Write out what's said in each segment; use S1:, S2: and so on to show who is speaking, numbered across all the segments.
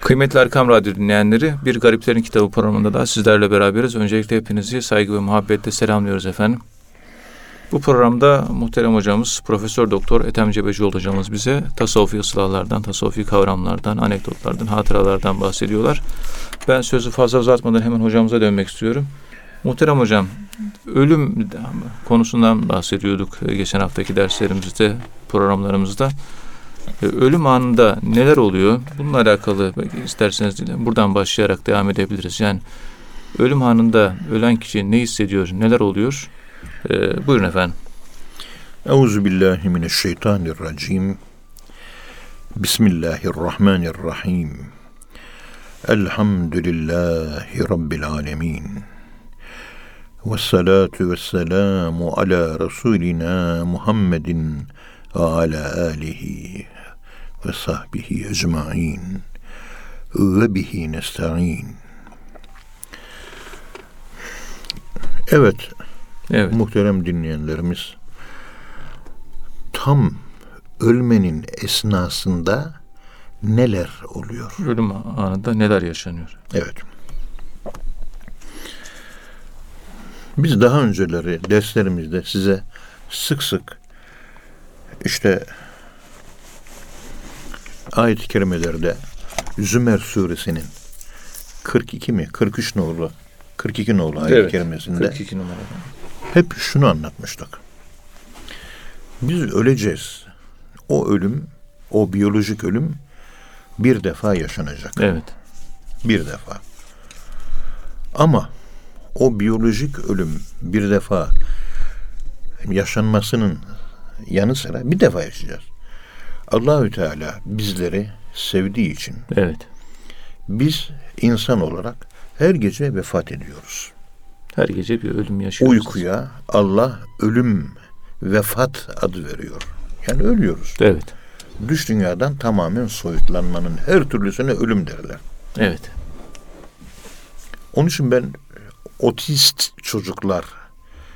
S1: Kıymetli Erkam Radyo dinleyenleri, Bir Gariplerin Kitabı programında da sizlerle beraberiz. Öncelikle hepinizi saygı ve muhabbetle selamlıyoruz efendim. Bu programda muhterem hocamız Profesör Doktor Ethem Cebecioğlu hocamız bize tasavvufi ıslahlardan, tasavvufi kavramlardan, anekdotlardan, hatıralardan bahsediyorlar. Ben sözü fazla uzatmadan hemen hocamıza dönmek istiyorum. Muhterem hocam, ölüm konusundan bahsediyorduk geçen haftaki derslerimizde, programlarımızda. E, ölüm anında neler oluyor? Bununla alakalı isterseniz buradan başlayarak devam edebiliriz. Yani ölüm anında ölen kişi ne hissediyor, neler oluyor? Ee, buyurun efendim.
S2: Euzu billahi mineşşeytanirracim. Bismillahirrahmanirrahim. Elhamdülillahi rabbil alamin. Ve salatu ve selamu ala Resulina Muhammedin ve ala alihi ve sahbihi ecmain ve bihi nesta'in. Evet, evet, muhterem dinleyenlerimiz, tam ölmenin esnasında neler oluyor?
S1: Ölüm anında neler yaşanıyor?
S2: Evet. Biz daha önceleri derslerimizde size sık sık işte ayet-i kerimelerde Zümer suresinin 42 mi 43 nolu 42 nolu ayet-i evet, kerimesinde 42 numara. hep şunu anlatmıştık. Biz öleceğiz. O ölüm, o biyolojik ölüm bir defa yaşanacak.
S1: Evet.
S2: Bir defa. Ama o biyolojik ölüm bir defa yaşanmasının yanı sıra bir defa yaşayacağız. Allahü Teala bizleri sevdiği için
S1: evet.
S2: biz insan olarak her gece vefat ediyoruz.
S1: Her gece bir ölüm yaşıyoruz.
S2: Uykuya Allah ölüm vefat adı veriyor. Yani ölüyoruz.
S1: Evet.
S2: Düş dünyadan tamamen soyutlanmanın her türlüsüne ölüm derler.
S1: Evet.
S2: Onun için ben otist çocuklar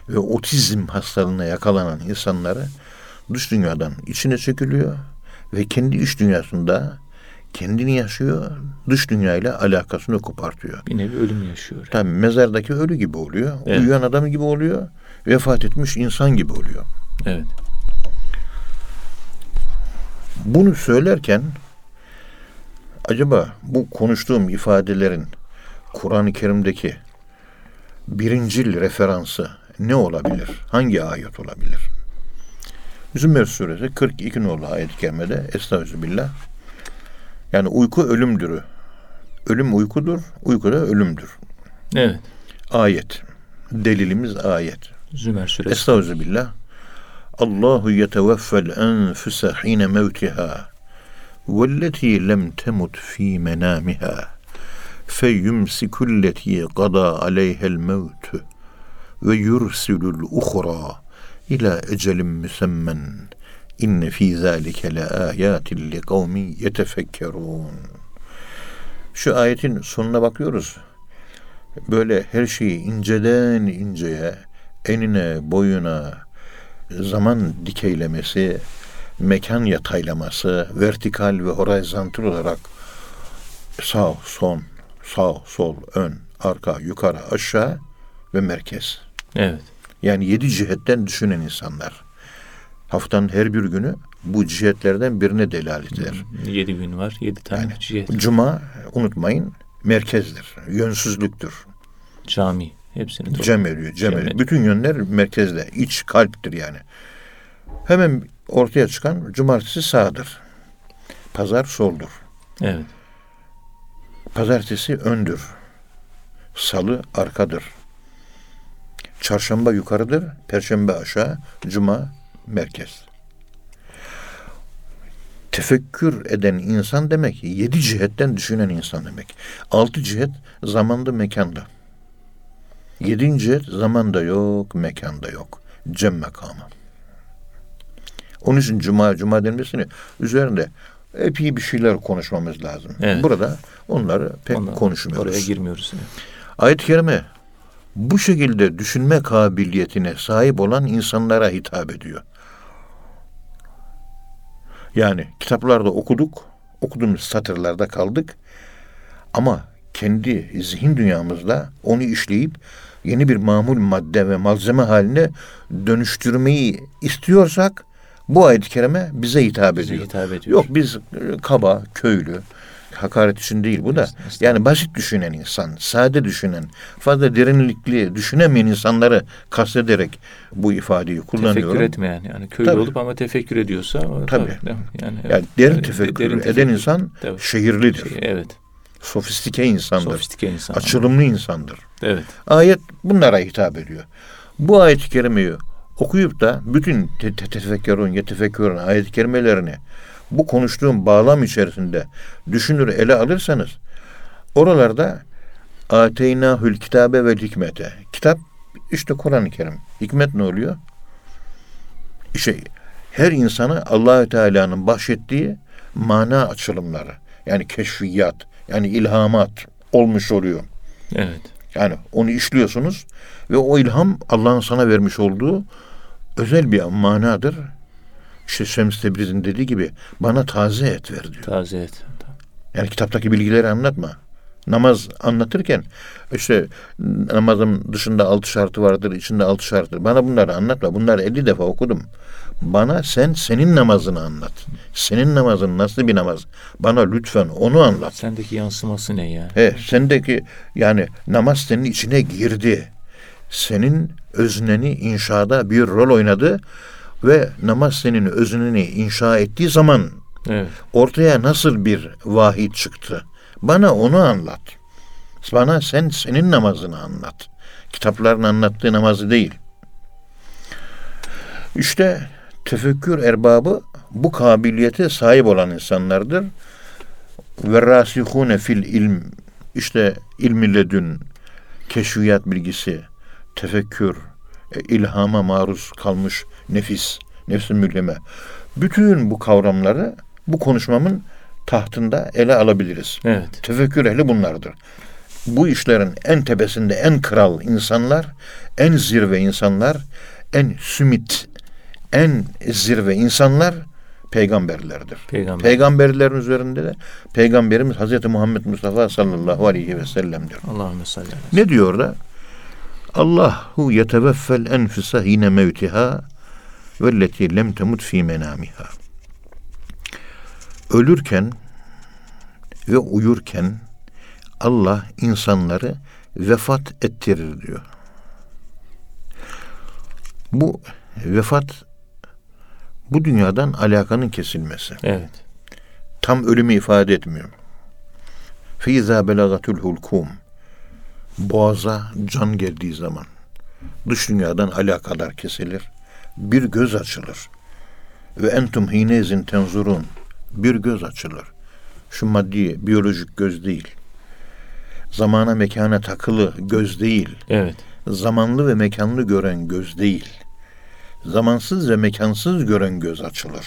S2: ve otizm hastalığına yakalanan insanları dış dünyadan içine çekiliyor ve kendi iç dünyasında kendini yaşıyor, dış dünyayla alakasını kopartıyor.
S1: Bir nevi ölüm yaşıyor.
S2: Tabii mezardaki ölü gibi oluyor. Evet. Uyuyan adam gibi oluyor. Vefat etmiş insan gibi oluyor.
S1: Evet.
S2: Bunu söylerken acaba bu konuştuğum ifadelerin Kur'an-ı Kerim'deki birincil referansı ne olabilir? Hangi ayet olabilir? Zümer suresi 42 nolu ayet-i kerimede Estağfirullah. Yani uyku ölümdür. Ölüm uykudur, uyku da ölümdür.
S1: Evet.
S2: Ayet. Delilimiz ayet.
S1: Zümer suresi.
S2: Estağfirullah. Allahu yeteveffel enfuse hine mevtiha velleti lem temut fi menamiha feyumsikulleti qada aleyhel mevtü ve yursilul uhra ila ecelin müsemmen inne fi zalike le ayatin li kavmin yetefekkerun. Şu ayetin sonuna bakıyoruz. Böyle her şeyi inceden inceye, enine, boyuna, zaman dikeylemesi, mekan yataylaması, vertikal ve horizontal olarak sağ, son, sağ, sol, ön, arka, yukarı, aşağı ve merkez.
S1: Evet.
S2: Yani yedi cihetten düşünen insanlar. Haftanın her bir günü bu cihetlerden birine delalet eder.
S1: Yedi gün var, yedi tane yani, cihet.
S2: Cuma unutmayın merkezdir, yönsüzlüktür.
S1: Cami hepsini
S2: cem ediyor, cem ediyor. Bütün yönler merkezde, iç kalptir yani. Hemen ortaya çıkan cumartesi sağdır. Pazar soldur.
S1: Evet.
S2: Pazartesi öndür. Salı arkadır. Çarşamba yukarıdır, perşembe aşağı, cuma merkez. Tefekkür eden insan demek yedi cihetten düşünen insan demek. Altı cihet zamanda mekanda. Yedinci cihet zamanda yok, mekanda yok. Cem makamı. Onun için cuma, cuma denmesini üzerinde epey bir şeyler konuşmamız lazım. Evet. Burada onları pek Ondan konuşmuyoruz.
S1: Oraya girmiyoruz.
S2: Ayet-i Kerime bu şekilde düşünme kabiliyetine sahip olan insanlara hitap ediyor. Yani kitaplarda okuduk, okuduğumuz satırlarda kaldık. Ama kendi zihin dünyamızda onu işleyip yeni bir mamul madde ve malzeme haline dönüştürmeyi istiyorsak bu ayet-i kerime bize hitap
S1: Bize
S2: ediyor.
S1: hitap ediyor.
S2: Yok biz kaba, köylü, hakaret için değil bu da. Yani basit düşünen insan, sade düşünen, fazla derinlikli düşünemeyen insanları kastederek bu ifadeyi kullanıyorum.
S1: Tefekkür etmeyen yani köylü
S2: Tabii.
S1: olup ama tefekkür ediyorsa
S2: Tabii.
S1: mi? yani, evet.
S2: Yani derin
S1: Yani
S2: tefekkür
S1: derin
S2: eden
S1: tefekkür.
S2: insan
S1: Tabii.
S2: şehirlidir.
S1: Şey, evet.
S2: Sofistike insandır.
S1: Sofistike insan.
S2: Açılımlı insandır.
S1: Evet.
S2: Ayet bunlara hitap ediyor. Bu ayet-i kerimeyi okuyup da bütün te- te- tefekkürün, yetefekkürün ayet-i kerimelerini bu konuştuğum bağlam içerisinde düşünür ele alırsanız oralarda ateynahül kitabe ve hikmete. Kitap işte Kur'an-ı Kerim. Hikmet ne oluyor? İşte her insana Allahü Teala'nın bahşettiği mana açılımları. Yani keşfiyat, yani ilhamat olmuş oluyor.
S1: Evet.
S2: Yani onu işliyorsunuz ve o ilham Allah'ın sana vermiş olduğu özel bir manadır. İşte Şems Tebriz'in dediği gibi bana taze et ver diyor.
S1: Taze et.
S2: Yani kitaptaki bilgileri anlatma. Namaz anlatırken işte namazın dışında altı şartı vardır, içinde altı şartı. Bana bunları anlatma. Bunları 50 defa okudum. Bana sen senin namazını anlat. Senin namazın nasıl bir namaz? Bana lütfen onu anlat.
S1: Sendeki yansıması ne yani?
S2: He, sendeki yani namaz senin içine girdi. Senin özneni inşada bir rol oynadı ve namaz senin özneni inşa ettiği zaman
S1: Evet.
S2: ortaya nasıl bir vahiy çıktı? Bana onu anlat. Bana sen senin namazını anlat. Kitapların anlattığı namazı değil. İşte tefekkür erbabı bu kabiliyete sahip olan insanlardır. Ve rasihune fil ilm işte ilmi ledün, keşfiyat bilgisi, tefekkür, e, ilhama maruz kalmış nefis, nefs-i mülleme. Bütün bu kavramları bu konuşmamın tahtında ele alabiliriz.
S1: Evet.
S2: Tefekkür ehli bunlardır. Bu işlerin en tepesinde en kral insanlar, en zirve insanlar, en sümit, en zirve insanlar peygamberlerdir.
S1: Peygamber.
S2: Peygamberlerin üzerinde de Peygamberimiz Hazreti Muhammed Mustafa sallallahu aleyhi ve sellem'dir.
S1: Allahümme salli aleyhi.
S2: Ne diyor da? Allahu yeteveffel enfise hine mevtiha velleti lem temut fi menamiha. Ölürken ve uyurken Allah insanları vefat ettirir diyor. Bu vefat bu dünyadan alakanın kesilmesi.
S1: Evet.
S2: Tam ölümü ifade etmiyor. Feiza belagatul hulkum. Boğaza can geldiği zaman dış dünyadan alakadar kesilir. Bir göz açılır. Ve entum hinezin tenzurun. Bir göz açılır. Şu maddi, biyolojik göz değil. Zamana mekana takılı göz değil.
S1: Evet.
S2: Zamanlı ve mekanlı gören göz değil. Zamansız ve mekansız gören göz açılır.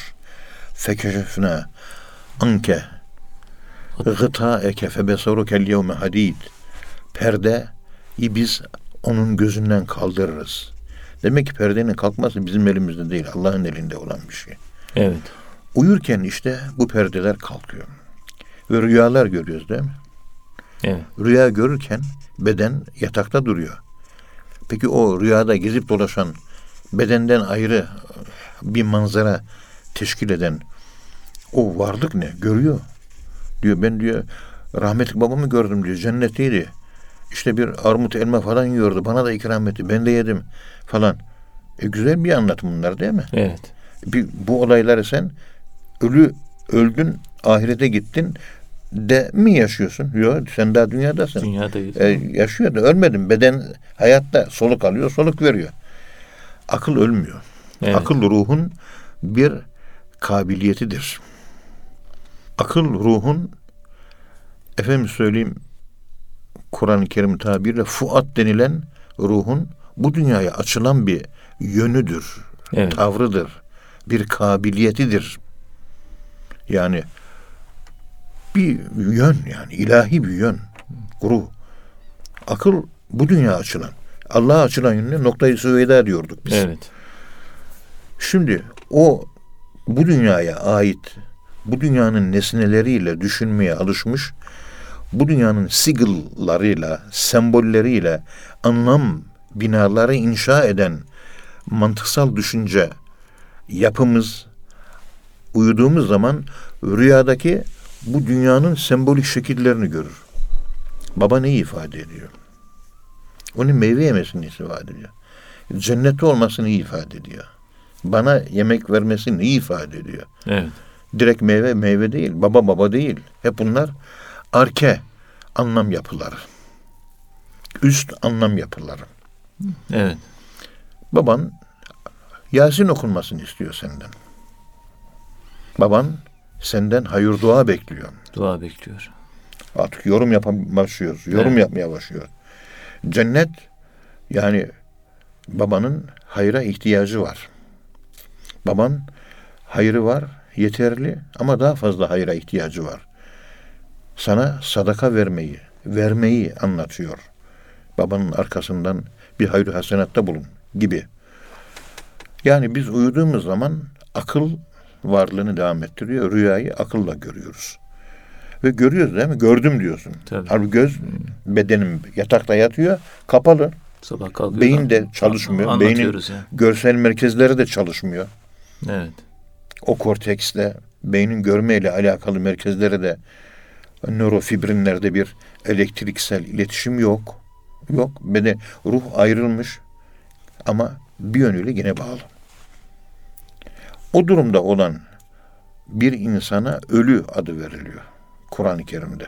S2: Fekeşefne anke gıta eke febesarukel yevme hadid. Perdeyi biz onun gözünden kaldırırız. Demek ki perdenin kalkması bizim elimizde değil. Allah'ın elinde olan bir şey.
S1: Evet.
S2: Uyurken işte bu perdeler kalkıyor. Ve rüyalar görüyoruz değil mi?
S1: Evet.
S2: Rüya görürken beden yatakta duruyor. Peki o rüyada gezip dolaşan bedenden ayrı bir manzara teşkil eden o varlık ne? Görüyor. Diyor ben diyor rahmetli babamı gördüm diyor. Cennetteydi. İşte bir armut elma falan yiyordu. Bana da ikram etti. Ben de yedim falan. E güzel bir anlatım bunlar değil mi?
S1: Evet.
S2: Bir, bu olayları sen ölü öldün ahirete gittin de mi yaşıyorsun? Yok sen daha dünyadasın.
S1: Dünyadayız.
S2: E, yaşıyor da ölmedin. Beden hayatta soluk alıyor, soluk veriyor. Akıl ölmüyor.
S1: Evet.
S2: Akıl ruhun bir kabiliyetidir. Akıl ruhun efendim söyleyeyim Kur'an-ı Kerim tabiriyle fuat denilen ruhun bu dünyaya açılan bir yönüdür,
S1: Evet.
S2: tavrıdır, bir kabiliyetidir. Yani bir yön yani ilahi bir yön, ruh. Akıl bu dünya açılan. Allah'a açılan yönüne noktayı süveyda diyorduk biz.
S1: Evet.
S2: Şimdi o bu dünyaya ait bu dünyanın nesneleriyle düşünmeye alışmış bu dünyanın sigıllarıyla, sembolleriyle anlam binaları inşa eden mantıksal düşünce yapımız uyuduğumuz zaman rüyadaki bu dünyanın sembolik şekillerini görür. Baba neyi ifade ediyor? Onun meyve yemesini ifade ediyor. Cennette olmasını ifade ediyor. Bana yemek vermesi neyi ifade ediyor?
S1: Evet.
S2: Direkt meyve meyve değil, baba baba değil. Hep bunlar arke anlam yapıları. Üst anlam yapıları.
S1: Evet.
S2: Baban Yasin okunmasını istiyor senden. Baban senden hayır dua bekliyor.
S1: Dua bekliyor.
S2: Artık yorum yapmaya başlıyor. Yorum
S1: Evet.
S2: yapmaya başlıyor. Cennet yani babanın hayra ihtiyacı var. Baban hayrı var, yeterli ama daha fazla hayra ihtiyacı var. Sana sadaka vermeyi, vermeyi anlatıyor. Babanın arkasından bir hayır hasenatta bulun gibi. Yani biz uyuduğumuz zaman akıl varlığını devam ettiriyor. Rüyayı akılla görüyoruz. Ve görüyoruz değil mi? Gördüm diyorsun.
S1: Tabii.
S2: Halbuki göz bedenim yatakta yatıyor, kapalı.
S1: Sabah kalkıyor.
S2: Beyin de çalışmıyor. Beynin
S1: Anlatıyoruz ya.
S2: görsel merkezleri de çalışmıyor.
S1: Evet.
S2: O korteksle beynin görmeyle alakalı merkezlere de nörofibrinlerde bir elektriksel iletişim yok. Yok. Beden, ruh ayrılmış ama bir yönüyle yine bağlı. O durumda olan bir insana ölü adı veriliyor Kur'an-ı Kerim'de.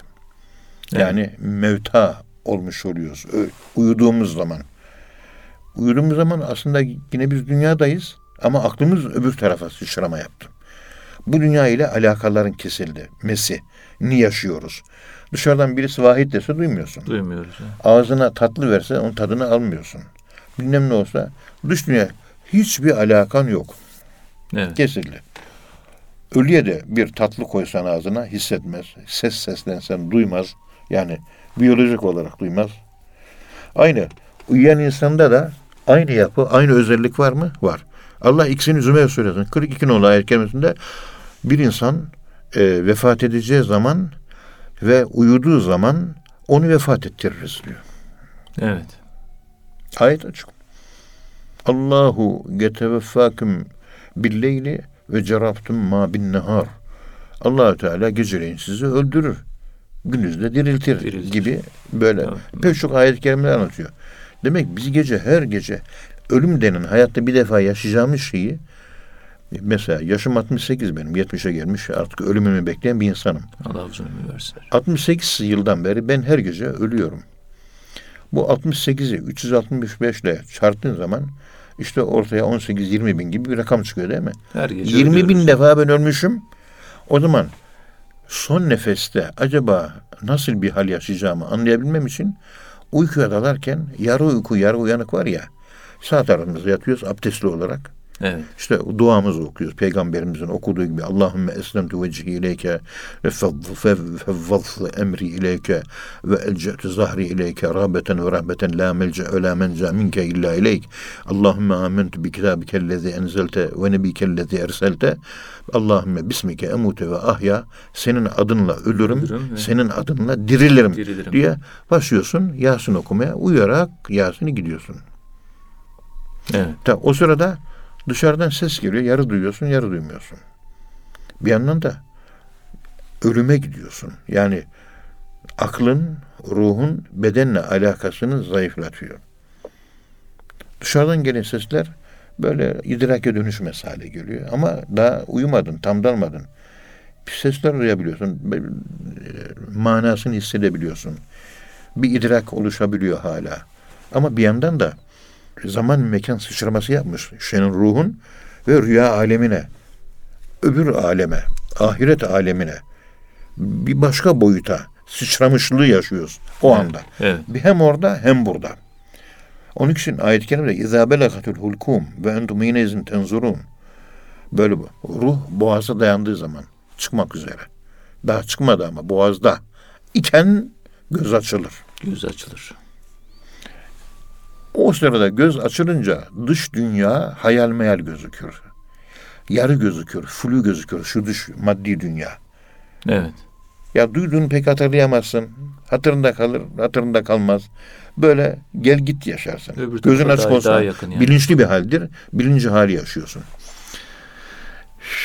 S2: Yani mevta olmuş oluyoruz. Uyuduğumuz zaman. Uyuduğumuz zaman aslında yine biz dünyadayız ama aklımız öbür tarafa sıçrama yaptı. Bu dünya ile alakaların kesildi. Mesi. Ni yaşıyoruz. Dışarıdan birisi vahid dese duymuyorsun.
S1: Duymuyoruz. ya.
S2: Ağzına tatlı verse onun tadını almıyorsun. Bilmem ne olsa dış dünya hiçbir alakan yok.
S1: Evet.
S2: Kesildi. Ölüye de bir tatlı koysan ağzına hissetmez. Ses seslensen duymaz. Yani biyolojik olarak duymaz. Aynı. Uyuyan insanda da aynı yapı, aynı özellik var mı? Var. Allah ikisini Zümer suresinin 42 nolu ayet kerimesinde bir insan e, vefat edeceği zaman ve uyuduğu zaman onu vefat ettiririz diyor.
S1: Evet.
S2: Ayet açık. Allahu geteveffâküm billeyli ve cerabtum ma bin nehar. allah Teala geceleyin sizi öldürür. Gündüzde diriltir,
S1: Diriltir.
S2: gibi böyle
S1: Evet.
S2: pek çok ayet-i kerimeler anlatıyor. Demek biz gece her gece ölüm denen hayatta bir defa yaşayacağımız şeyi mesela yaşım 68 benim 70'e gelmiş artık ölümümü bekleyen bir insanım.
S1: Allah uzun ömür versin.
S2: 68 yıldan beri ben her gece ölüyorum. Bu 68'i 365 ile çarptığın zaman işte ortaya 18-20 bin gibi bir rakam çıkıyor değil mi?
S1: Her gece
S2: 20 bin
S1: ölüyoruz.
S2: defa ben ölmüşüm. O zaman son nefeste acaba nasıl bir hal yaşayacağımı anlayabilmem için uykuya dalarken yarı uyku yarı uyanık var ya sağ tarafımızda yatıyoruz abdestli olarak.
S1: Evet.
S2: İşte duamızı okuyoruz. Peygamberimizin okuduğu gibi Allahümme eslemtu vecihi ileyke ve fevvazlı emri ileyke ve elce'tu zahri ileyke rahbeten ve rahbeten la melce ve la menca minke illa ileyk. Allahümme amentu bi kitabikellezi enzelte ve nebikellezi erselte. Allahümme bismike emute ve ahya. Senin adınla ölürüm,
S1: Ölürüm
S2: senin adınla dirilirim,
S1: Dirilirim.
S2: diye başlıyorsun Yasin okumaya. Uyuyarak Yasin'i gidiyorsun.
S1: Evet.
S2: Ta, o sırada dışarıdan ses geliyor. Yarı duyuyorsun, yarı duymuyorsun. Bir yandan da ölüme gidiyorsun. Yani aklın, ruhun bedenle alakasını zayıflatıyor. Dışarıdan gelen sesler böyle idrake dönüşmez hale geliyor. Ama daha uyumadın, tam dalmadın. Bir sesler duyabiliyorsun. e, Manasını hissedebiliyorsun. Bir idrak oluşabiliyor hala. Ama bir yandan da zaman mekan sıçraması yapmış senin ruhun ve rüya alemine, öbür aleme, ahiret alemine, bir başka boyuta sıçramışlığı yaşıyoruz o
S1: Evet,
S2: anda.
S1: Evet.
S2: Bir Hem orada hem burada. Onun için ayet-i kerimede اِذَا بَلَغَتُ الْهُلْكُمْ وَاَنْتُمْ اِنَيْزٍ تَنْزُرُونَ Böyle bu. Ruh boğaza dayandığı zaman çıkmak üzere. Daha çıkmadı ama boğazda iken göz açılır.
S1: Göz açılır.
S2: O sırada göz açılınca dış dünya hayal meyal gözükür. Yarı gözükür, flu gözükür şu dış maddi dünya.
S1: Evet.
S2: Ya duyduğunu pek hatırlayamazsın. Hatırında kalır, hatırında kalmaz. Böyle gel git yaşarsın.
S1: Öbür
S2: Gözün açık
S1: daha yakın yani.
S2: bilinçli bir haldir. Bilinci hali yaşıyorsun.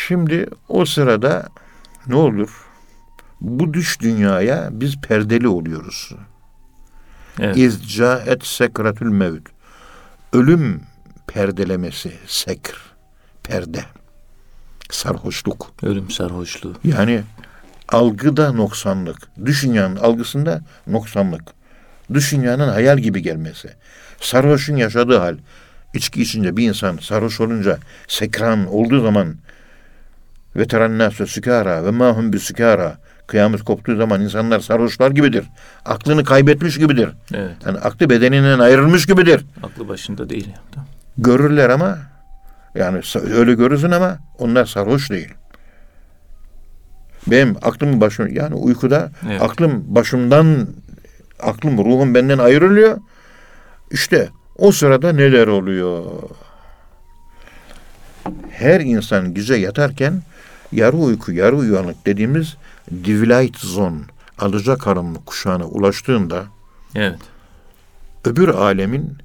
S2: Şimdi o sırada ne olur? Bu düş dünyaya biz perdeli oluyoruz.
S1: Evet.
S2: İzca et sekratül mevt. Ölüm perdelemesi, sekr, perde, sarhoşluk.
S1: Ölüm sarhoşluğu.
S2: Yani algıda noksanlık, dünyanın algısında noksanlık, dünyanın hayal gibi gelmesi, sarhoşun yaşadığı hal, içki içince bir insan sarhoş olunca sekran olduğu zaman veterannâsü sükara ve mahum bir sükara kıyamet koptuğu zaman insanlar sarhoşlar gibidir. Aklını kaybetmiş gibidir.
S1: Evet.
S2: Yani aklı bedeninden ayrılmış gibidir.
S1: Aklı başında değil.
S2: Görürler ama yani öyle görürsün ama onlar sarhoş değil. Benim aklım başım yani uykuda
S1: Evet.
S2: aklım başımdan aklım ruhum benden ayrılıyor. İşte o sırada neler oluyor? Her insan gece yatarken yarı uyku, yarı uyanık dediğimiz divlight zone, alacakaranlık kuşağına ulaştığında
S1: Evet.
S2: öbür alemin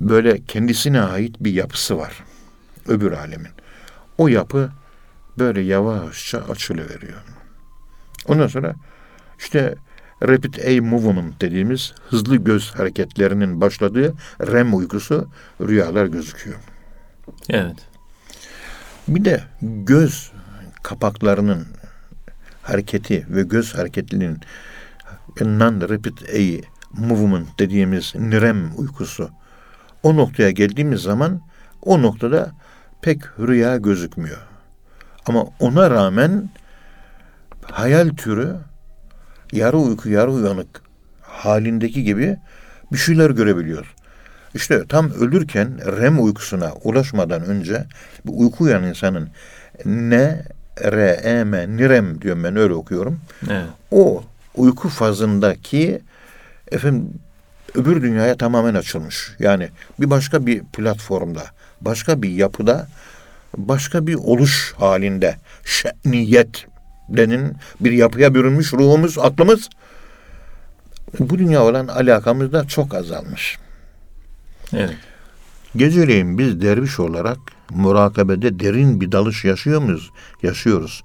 S2: böyle kendisine ait bir yapısı var. Öbür alemin. O yapı böyle yavaşça açılıveriyor. Ondan sonra işte rapid eye movement dediğimiz hızlı göz hareketlerinin başladığı REM uykusu rüyalar gözüküyor.
S1: Evet.
S2: Bir de göz kapaklarının hareketi ve göz hareketliliğinin non-rapid eye movement dediğimiz NREM uykusu o noktaya geldiğimiz zaman o noktada pek rüya gözükmüyor. Ama ona rağmen hayal türü yarı uyku yarı uyanık halindeki gibi bir şeyler görebiliyoruz. İşte tam ölürken REM uykusuna ulaşmadan önce bu uyku uyan insanın ne REM, NIREM diyorum ben öyle okuyorum.
S1: Evet.
S2: O uyku fazındaki efendim öbür dünyaya tamamen açılmış. Yani bir başka bir platformda, başka bir yapıda, başka bir oluş halinde şeniyet denen bir yapıya bürünmüş ruhumuz, aklımız bu dünya olan alakamız da çok azalmış.
S1: Evet.
S2: Geceleyin biz derviş olarak murakabede derin bir dalış yaşıyor muyuz? Yaşıyoruz.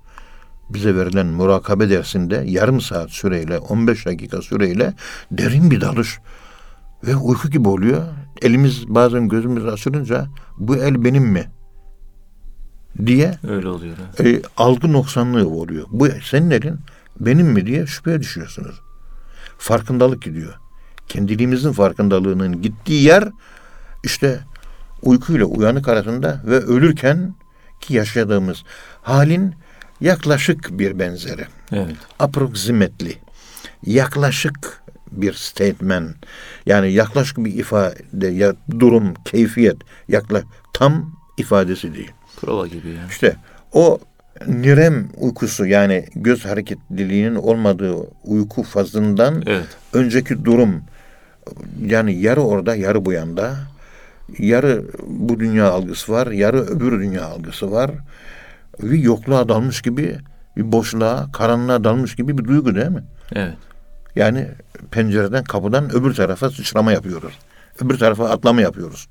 S2: Bize verilen murakabe dersinde yarım saat süreyle, 15 dakika süreyle derin bir dalış ve uyku gibi oluyor. Elimiz bazen gözümüz açılınca bu el benim mi? diye
S1: Öyle oluyor.
S2: e, algı noksanlığı oluyor. Bu senin elin benim mi diye şüpheye düşüyorsunuz. Farkındalık gidiyor. Kendiliğimizin farkındalığının gittiği yer işte uykuyla uyanık arasında ve ölürken ki yaşadığımız halin yaklaşık bir benzeri.
S1: Evet.
S2: Approximately. Yaklaşık bir statement. Yani yaklaşık bir ifade, ya durum, keyfiyet, yakla tam ifadesi değil.
S1: Prova gibi ya.
S2: İşte o nirem uykusu yani göz hareketliliğinin olmadığı uyku fazından
S1: Evet.
S2: önceki durum yani yarı orada yarı bu yanda yarı bu dünya algısı var yarı öbür dünya algısı var bir yokluğa dalmış gibi bir boşluğa karanlığa dalmış gibi bir duygu değil mi?
S1: Evet.
S2: Yani pencereden kapıdan öbür tarafa sıçrama yapıyoruz. Öbür tarafa atlama yapıyoruz.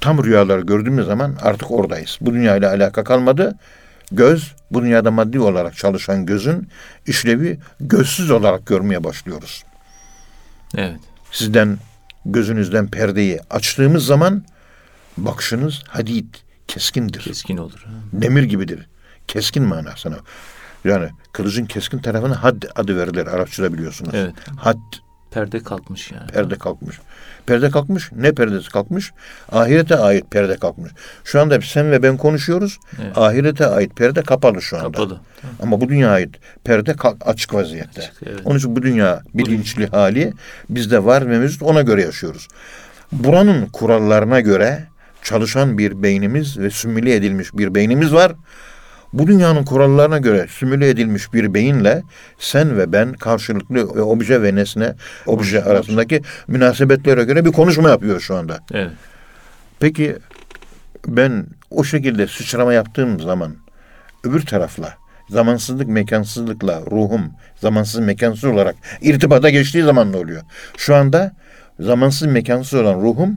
S2: Tam rüyalar gördüğümüz zaman artık oradayız. Bu dünyayla alaka kalmadı. Göz, bu dünyada maddi olarak çalışan gözün işlevi gözsüz olarak görmeye başlıyoruz.
S1: Evet.
S2: Sizden gözünüzden perdeyi açtığımız zaman bakışınız hadid, keskindir.
S1: Keskin olur. ha.
S2: Demir gibidir. Keskin manasına. Yani kılıcın keskin tarafına had adı verilir Arapçada biliyorsunuz.
S1: Evet.
S2: Had
S1: Perde kalkmış yani.
S2: perde kalkmış. Perde kalkmış. Ne perdesi kalkmış? Ahirete ait perde kalkmış. Şu anda sen ve ben konuşuyoruz.
S1: Evet.
S2: Ahirete ait perde kapalı şu anda.
S1: Kapalı. Tamam.
S2: Ama bu dünya ait perde açık vaziyette.
S1: Açık, evet.
S2: Onun için bu dünya bilinçli hali bizde var ve mevcut ona göre yaşıyoruz. Buranın kurallarına göre çalışan bir beynimiz ve simüle edilmiş bir beynimiz var. Bu dünyanın kurallarına göre simüle edilmiş bir beyinle sen ve ben karşılıklı obje ve nesne, obje arasındaki münasebetlere göre bir konuşma yapıyor şu anda.
S1: Evet.
S2: Peki ben o şekilde sıçrama yaptığım zaman öbür tarafla zamansızlık mekansızlıkla ruhum zamansız mekansız olarak irtibata geçtiği zaman ne oluyor? Şu anda zamansız mekansız olan ruhum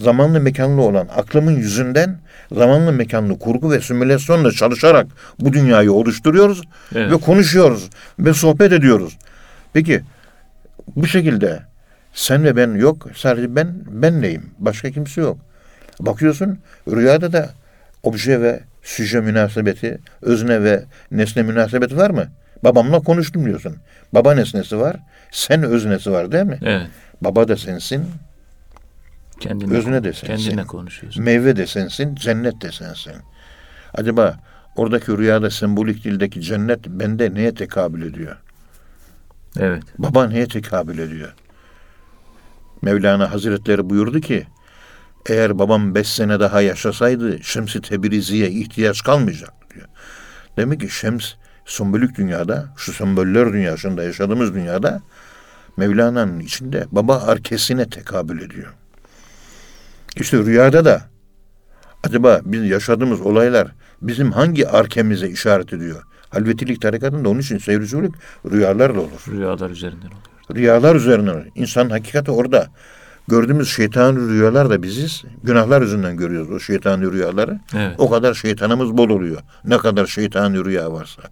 S2: zamanlı mekanlı olan aklımın yüzünden zamanlı mekanlı kurgu ve simülasyonla çalışarak bu dünyayı oluşturuyoruz
S1: Evet.
S2: ve konuşuyoruz ve sohbet ediyoruz. Peki bu şekilde sen ve ben yok. Sadece ben benleyim. Başka kimse yok. Bakıyorsun rüyada da obje ve süje münasebeti, özne ve nesne münasebeti var mı? Babamla konuştum diyorsun. Baba nesnesi var, sen öznesi var değil mi?
S1: Evet.
S2: Baba da sensin,
S1: Kendine,
S2: Özne de sensin.
S1: Kendine konuşuyorsun.
S2: meyve de sensin, cennet de sensin. Acaba oradaki rüyada sembolik dildeki cennet bende neye tekabül ediyor?
S1: Evet.
S2: Baba neye tekabül ediyor? Mevlana Hazretleri buyurdu ki, eğer babam beş sene daha yaşasaydı Şems-i Tebrizi'ye ihtiyaç kalmayacak diyor. Demek ki Şems sembolik dünyada, şu semboller dünyasında yaşadığımız dünyada Mevlana'nın içinde baba arkesine tekabül ediyor. İşte rüyada da acaba biz yaşadığımız olaylar bizim hangi arkemize işaret ediyor? Halvetilik tarikatında onun için seyircilik rüyalarla olur.
S1: Rüyalar üzerinden oluyor.
S2: Rüyalar üzerine. İnsan hakikati orada. Gördüğümüz şeytani rüyalar da biziz. Günahlar yüzünden görüyoruz o şeytani rüyaları.
S1: Evet.
S2: O kadar şeytanımız bol oluyor. Ne kadar şeytani rüya varsa.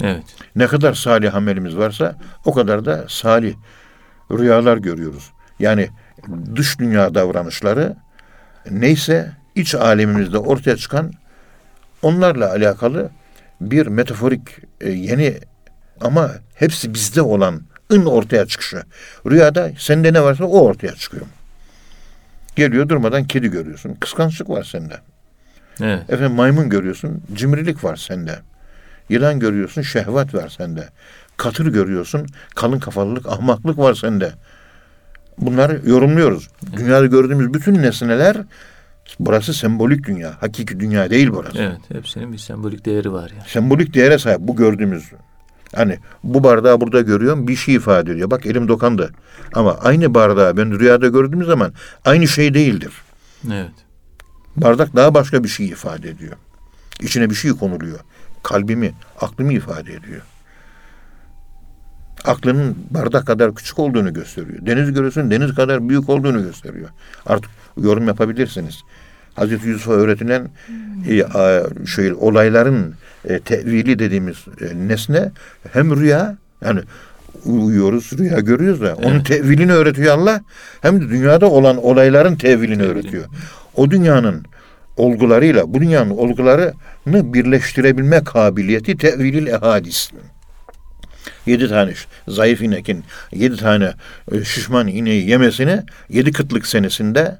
S1: Evet.
S2: Ne kadar salih amelimiz varsa o kadar da salih rüyalar görüyoruz. Yani dış dünya davranışları neyse iç alemimizde ortaya çıkan onlarla alakalı bir metaforik e, yeni ama hepsi bizde olan ın ortaya çıkışı. Rüyada sende ne varsa o ortaya çıkıyor. Geliyor durmadan kedi görüyorsun. Kıskançlık var sende.
S1: Evet.
S2: Efendim maymun görüyorsun, cimrilik var sende. Yılan görüyorsun, şehvet var sende. Katır görüyorsun, kalın kafalılık, ahmaklık var sende. Bunları yorumluyoruz. Dünyada gördüğümüz bütün nesneler burası sembolik dünya. Hakiki dünya değil burası.
S1: Evet. Hepsinin bir sembolik değeri var yani.
S2: Sembolik değere sahip bu gördüğümüz. Hani bu bardağı burada görüyorum bir şey ifade ediyor. Bak elim dokandı. Ama aynı bardağı ben rüyada gördüğüm zaman aynı şey değildir.
S1: Evet.
S2: Bardak daha başka bir şey ifade ediyor. İçine bir şey konuluyor. Kalbimi, aklımı ifade ediyor. Aklının bardak kadar küçük olduğunu gösteriyor. Deniz görüyorsun deniz kadar büyük olduğunu gösteriyor. Artık yorum yapabilirsiniz. Hazreti Yusuf'a öğretilen e, a, şey, olayların e, tevili dediğimiz e, nesne hem rüya yani uyuyoruz rüya görüyoruz da onun
S1: Evet.
S2: tevilini öğretiyor Allah hem de dünyada olan olayların tevilini öğretiyor. O dünyanın olgularıyla bu dünyanın olgularını birleştirebilme kabiliyeti tevilil ehadis. Yedi tane zayıf inekin yedi tane e, şişman ineği yemesini yedi kıtlık senesinde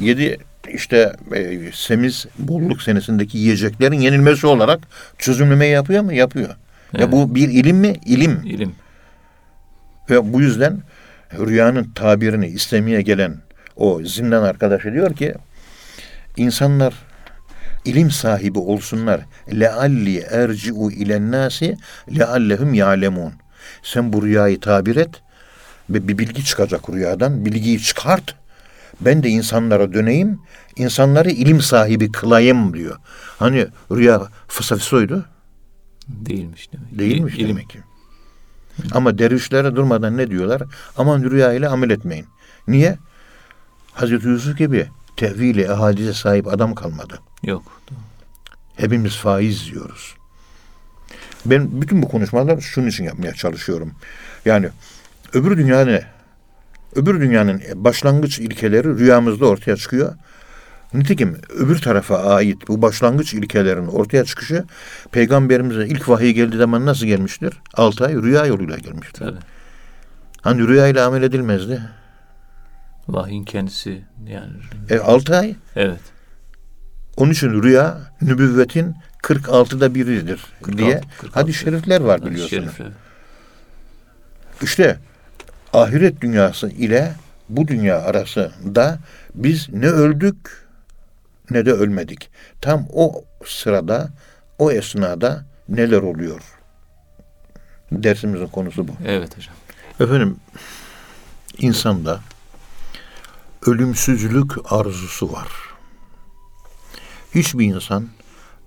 S2: yedi işte e, semiz bolluk senesindeki yiyeceklerin yenilmesi olarak çözümleme yapıyor mu? Yapıyor. Ya
S1: Evet.
S2: bu bir ilim mi? İlim.
S1: İlim.
S2: Ve bu yüzden rüyanın tabirini istemeye gelen o zindan arkadaşı diyor ki insanlar ilim sahibi olsunlar. Lealli erci'u ilen nasi leallehum ya'lemun. Sen bu rüyayı tabir et ve bir bilgi çıkacak rüyadan. Bilgiyi çıkart. Ben de insanlara döneyim. insanları ilim sahibi kılayım diyor. Hani rüya fısafisoydu.
S1: Değilmiş demek.
S2: Değilmiş
S1: İlim.
S2: demek ki. Ama dervişlere durmadan ne diyorlar? Aman rüya ile amel etmeyin. Niye? Hazreti Yusuf gibi tevhili ehadise sahip adam kalmadı.
S1: Yok.
S2: Hepimiz faiz diyoruz. Ben bütün bu konuşmalar şunun için yapmaya çalışıyorum. Yani öbür dünya ne? Öbür dünyanın başlangıç ilkeleri rüyamızda ortaya çıkıyor. Nitekim öbür tarafa ait bu başlangıç ilkelerin ortaya çıkışı peygamberimize ilk vahiy geldiği zaman nasıl gelmiştir? Altı ay rüya yoluyla gelmiştir.
S1: Tabii.
S2: Hani rüya ile amel edilmezdi.
S1: Vahyin kendisi yani.
S2: E altı ay.
S1: Evet.
S2: Onun için rüya nübüvvetin 46'da biridir
S1: 46,
S2: diye
S1: 46.
S2: hadis-i şerifler var biliyorsunuz.
S1: şerif, evet.
S2: İşte ahiret dünyası ile bu dünya arasında biz ne öldük ne de ölmedik. Tam o sırada, o esnada neler oluyor? Dersimizin konusu bu.
S1: Evet hocam.
S2: Efendim, insanda ölümsüzlük arzusu var. Hiçbir insan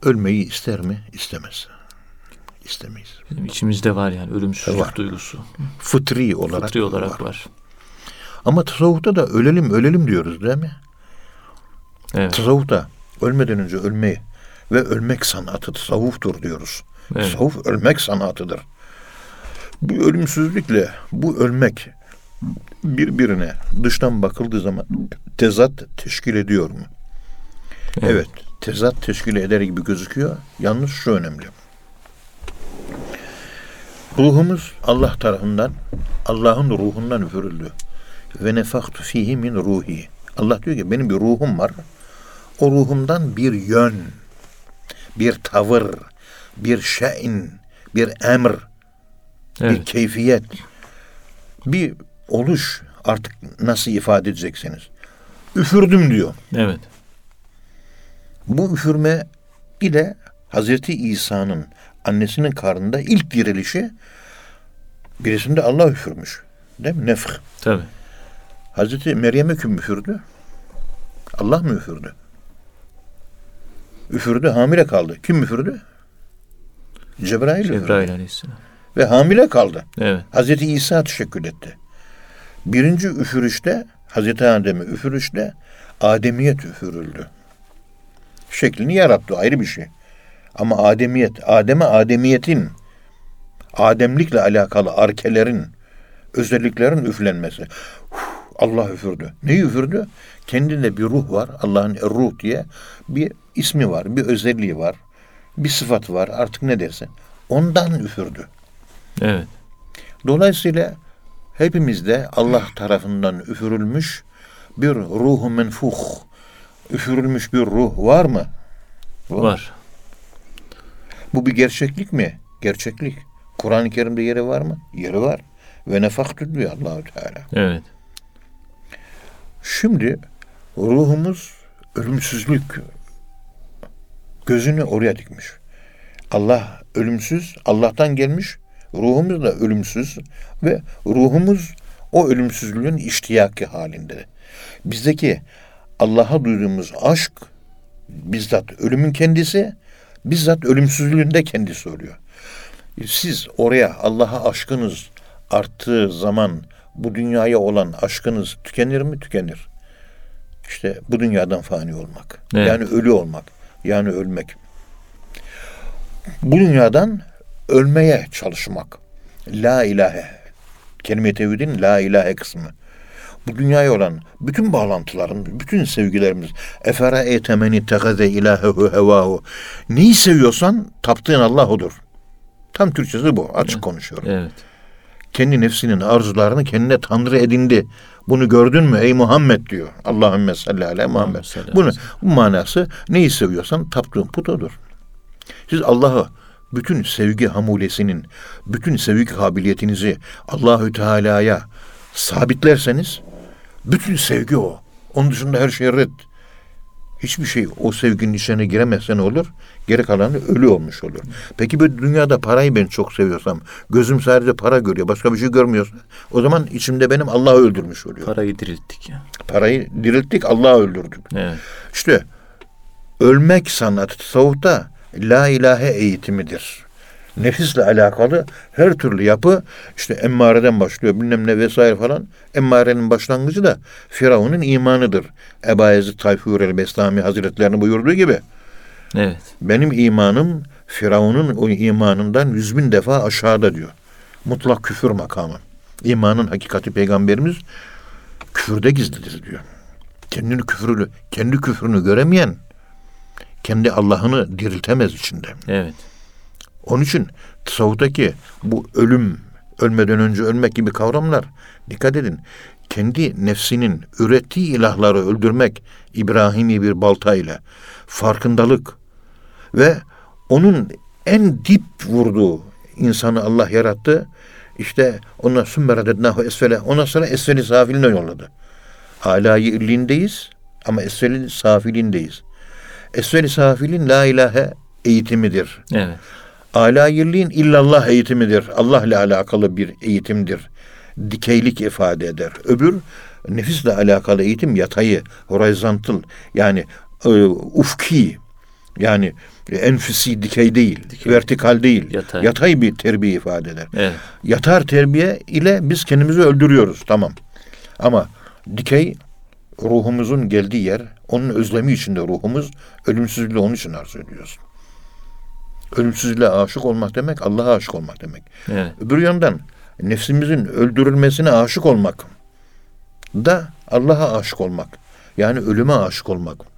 S2: ölmeyi ister mi? İstemez. İstemeyiz.
S1: Bizim içimizde var yani ölümsüzlük
S2: Var.
S1: duygusu.
S2: Fıtri olarak,
S1: Fıtri olarak
S2: var.
S1: var.
S2: Ama tasavvufta da ölelim ölelim diyoruz değil mi?
S1: Evet.
S2: Tasavvufta ölmeden önce ölmeyi ve ölmek sanatı tasavvuftur diyoruz.
S1: Evet.
S2: Tasavvuf ölmek sanatıdır. Bu ölümsüzlükle bu ölmek birbirine dıştan bakıldığı zaman tezat teşkil ediyor mu? Evet. tezat teşkil eder gibi gözüküyor. Yalnız şu önemli. Ruhumuz Allah tarafından, Allah'ın ruhundan üfürüldü. Ve nefaktu fihi min ruhi. Allah diyor ki benim bir ruhum var. O ruhumdan bir yön, bir tavır, bir şeyin, bir emr, bir
S1: Evet.
S2: keyfiyet, bir oluş artık nasıl ifade edeceksiniz. Üfürdüm diyor.
S1: Evet.
S2: Bu üfürme ile Hazreti İsa'nın annesinin karnında ilk dirilişi birisinde Allah üfürmüş. Değil mi? Nefh.
S1: Tabii.
S2: Hazreti Meryem'e kim üfürdü? Allah mı üfürdü? Üfürdü, hamile kaldı. Kim üfürdü? Cebrail üfürdü.
S1: Cebrail aleyhisselam.
S2: Ve hamile kaldı.
S1: Evet.
S2: Hazreti İsa teşekkür etti. Birinci üfürüşte, Hazreti Adem'e üfürüşte Ademiyet üfürüldü. Şeklini yarattı ayrı bir şey. Ama Ademiyet, Adem'e Ademiyetin, Ademlikle alakalı arkelerin, özelliklerin üflenmesi. Huh, Allah üfürdü. Neyi üfürdü? Kendinde bir ruh var. Allah'ın ruh diye bir ismi var, bir özelliği var. Bir sıfat var artık ne dersin. Ondan üfürdü.
S1: Evet.
S2: Dolayısıyla hepimizde Allah tarafından üfürülmüş bir ruhu menfuh, üfürülmüş bir ruh var mı?
S1: Var.
S2: Bu bir gerçeklik mi? Gerçeklik. Kur'an-ı Kerim'de yeri var mı? Yeri var. Ve nefaktü diyor Allahu Teala.
S1: Evet.
S2: Şimdi ruhumuz ölümsüzlük gözünü oraya dikmiş. Allah ölümsüz, Allah'tan gelmiş. Ruhumuz da ölümsüz ve ruhumuz o ölümsüzlüğün iştiyaki halinde. Bizdeki Allah'a duyduğumuz aşk bizzat ölümün kendisi, bizzat ölümsüzlüğün de kendisi oluyor. Siz oraya Allah'a aşkınız arttığı zaman bu dünyaya olan aşkınız tükenir mi? Tükenir. İşte bu dünyadan fani olmak.
S1: Evet.
S2: Yani ölü olmak. Yani ölmek. Bu dünyadan ölmeye çalışmak. La ilahe. Kelime-i tevhidin la ilahe kısmı. Bu dünyaya olan bütün bağlantılarımız, bütün sevgilerimiz. Efera etemeni tegaze ilahehu hevahu. Neyi seviyorsan taptığın Allah odur. Tam Türkçesi bu. Açık konuşuyorum
S1: Evet.
S2: kendi nefsinin arzularını kendine tanrı edindi. Bunu gördün mü ey Muhammed diyor. Allahümme salli ala Muhammed. Bunu, bu manası neyi seviyorsan taptığın put odur. Siz Allah'ı bütün sevgi hamulesinin, bütün sevgi kabiliyetinizi Allahü Teala'ya sabitlerseniz bütün sevgi o. Onun dışında her şey red. Hiçbir şey o sevginin içine giremezse ne olur? Geri kalanı ölü olmuş olur. Peki bu dünyada parayı ben çok seviyorsam, gözüm sadece para görüyor, başka bir şey görmüyorsa, o zaman içimde benim Allah'ı öldürmüş oluyor.
S1: Parayı dirilttik ya.
S2: Parayı dirilttik, Allah'ı öldürdük.
S1: Evet.
S2: İşte ölmek sanatı tasavvufta la ilahe eğitimidir. Nefisle alakalı her türlü yapı işte emmareden başlıyor bilmem ne vesaire falan. Emmarenin başlangıcı da Firavun'un imanıdır. Ebu Ezid Tayfur el-Bestami Hazretlerinin buyurduğu gibi.
S1: Evet.
S2: Benim imanım Firavun'un o imanından yüz bin defa aşağıda diyor. Mutlak küfür makamı. İmanın hakikati peygamberimiz küfürde gizlidir diyor. Kendini küfürlü, kendi küfrünü göremeyen kendi Allah'ını diriltemez içinde.
S1: Evet.
S2: Onun için tasavvuftaki bu ölüm, ölmeden önce ölmek gibi kavramlar dikkat edin. Kendi nefsinin ürettiği ilahları öldürmek İbrahimi bir baltayla farkındalık ve onun en dip vurduğu insanı Allah yarattı. İşte ona sümmeredetnahu esfele. Ondan sonra esfeli safiline yolladı. Alayı illindeyiz ama esfeli safilindeyiz. Esfeli safilin la ilahe eğitimidir.
S1: Evet.
S2: Alayirliğin illallah eğitimidir. Allah ile alakalı bir eğitimdir. Dikeylik ifade eder. Öbür nefisle alakalı eğitim yatayı, horizontal yani e, ufki Yani enfüsi dikey değil,
S1: Dikey.
S2: vertikal değil.
S1: Yatay.
S2: Yatay bir terbiye ifade eder.
S1: Evet.
S2: Yatar terbiye ile biz kendimizi öldürüyoruz tamam. Ama dikey ruhumuzun geldiği yer, onun özlemi içinde ruhumuz ölümsüzlüğü onun için arzu ediyoruz. Ölümsüzlüğe aşık olmak demek Allah'a aşık olmak demek.
S1: Evet.
S2: Öbür yandan nefsimizin öldürülmesine aşık olmak da Allah'a aşık olmak. Yani ölüme aşık olmak.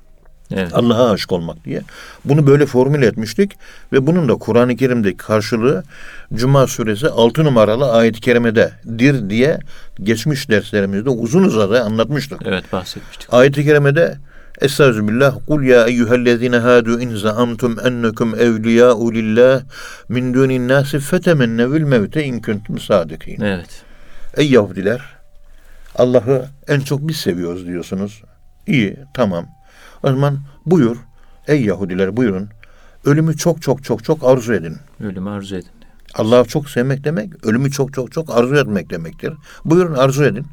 S1: Evet.
S2: Allah'a aşık olmak diye. Bunu böyle formüle etmiştik ve bunun da Kur'an-ı Kerim'deki karşılığı Cuma suresi 6 numaralı ayet-i kerimededir diye geçmiş derslerimizde uzun uzadı anlatmıştık.
S1: Evet bahsetmiştik.
S2: Ayet-i kerimede Estağfirullah. Kul ya eyyühellezine hadu in zaamtum ennekum evliya'u lillah min dunin nasi fetemennevül mevte in kuntum sadikin.
S1: Evet.
S2: Ey Yahudiler Allah'ı en çok biz seviyoruz diyorsunuz. İyi tamam. O zaman buyur ey Yahudiler buyurun ölümü çok çok çok çok arzu edin.
S1: Ölümü arzu edin.
S2: Allah'ı çok sevmek demek ölümü çok çok çok arzu etmek demektir. Buyurun arzu edin.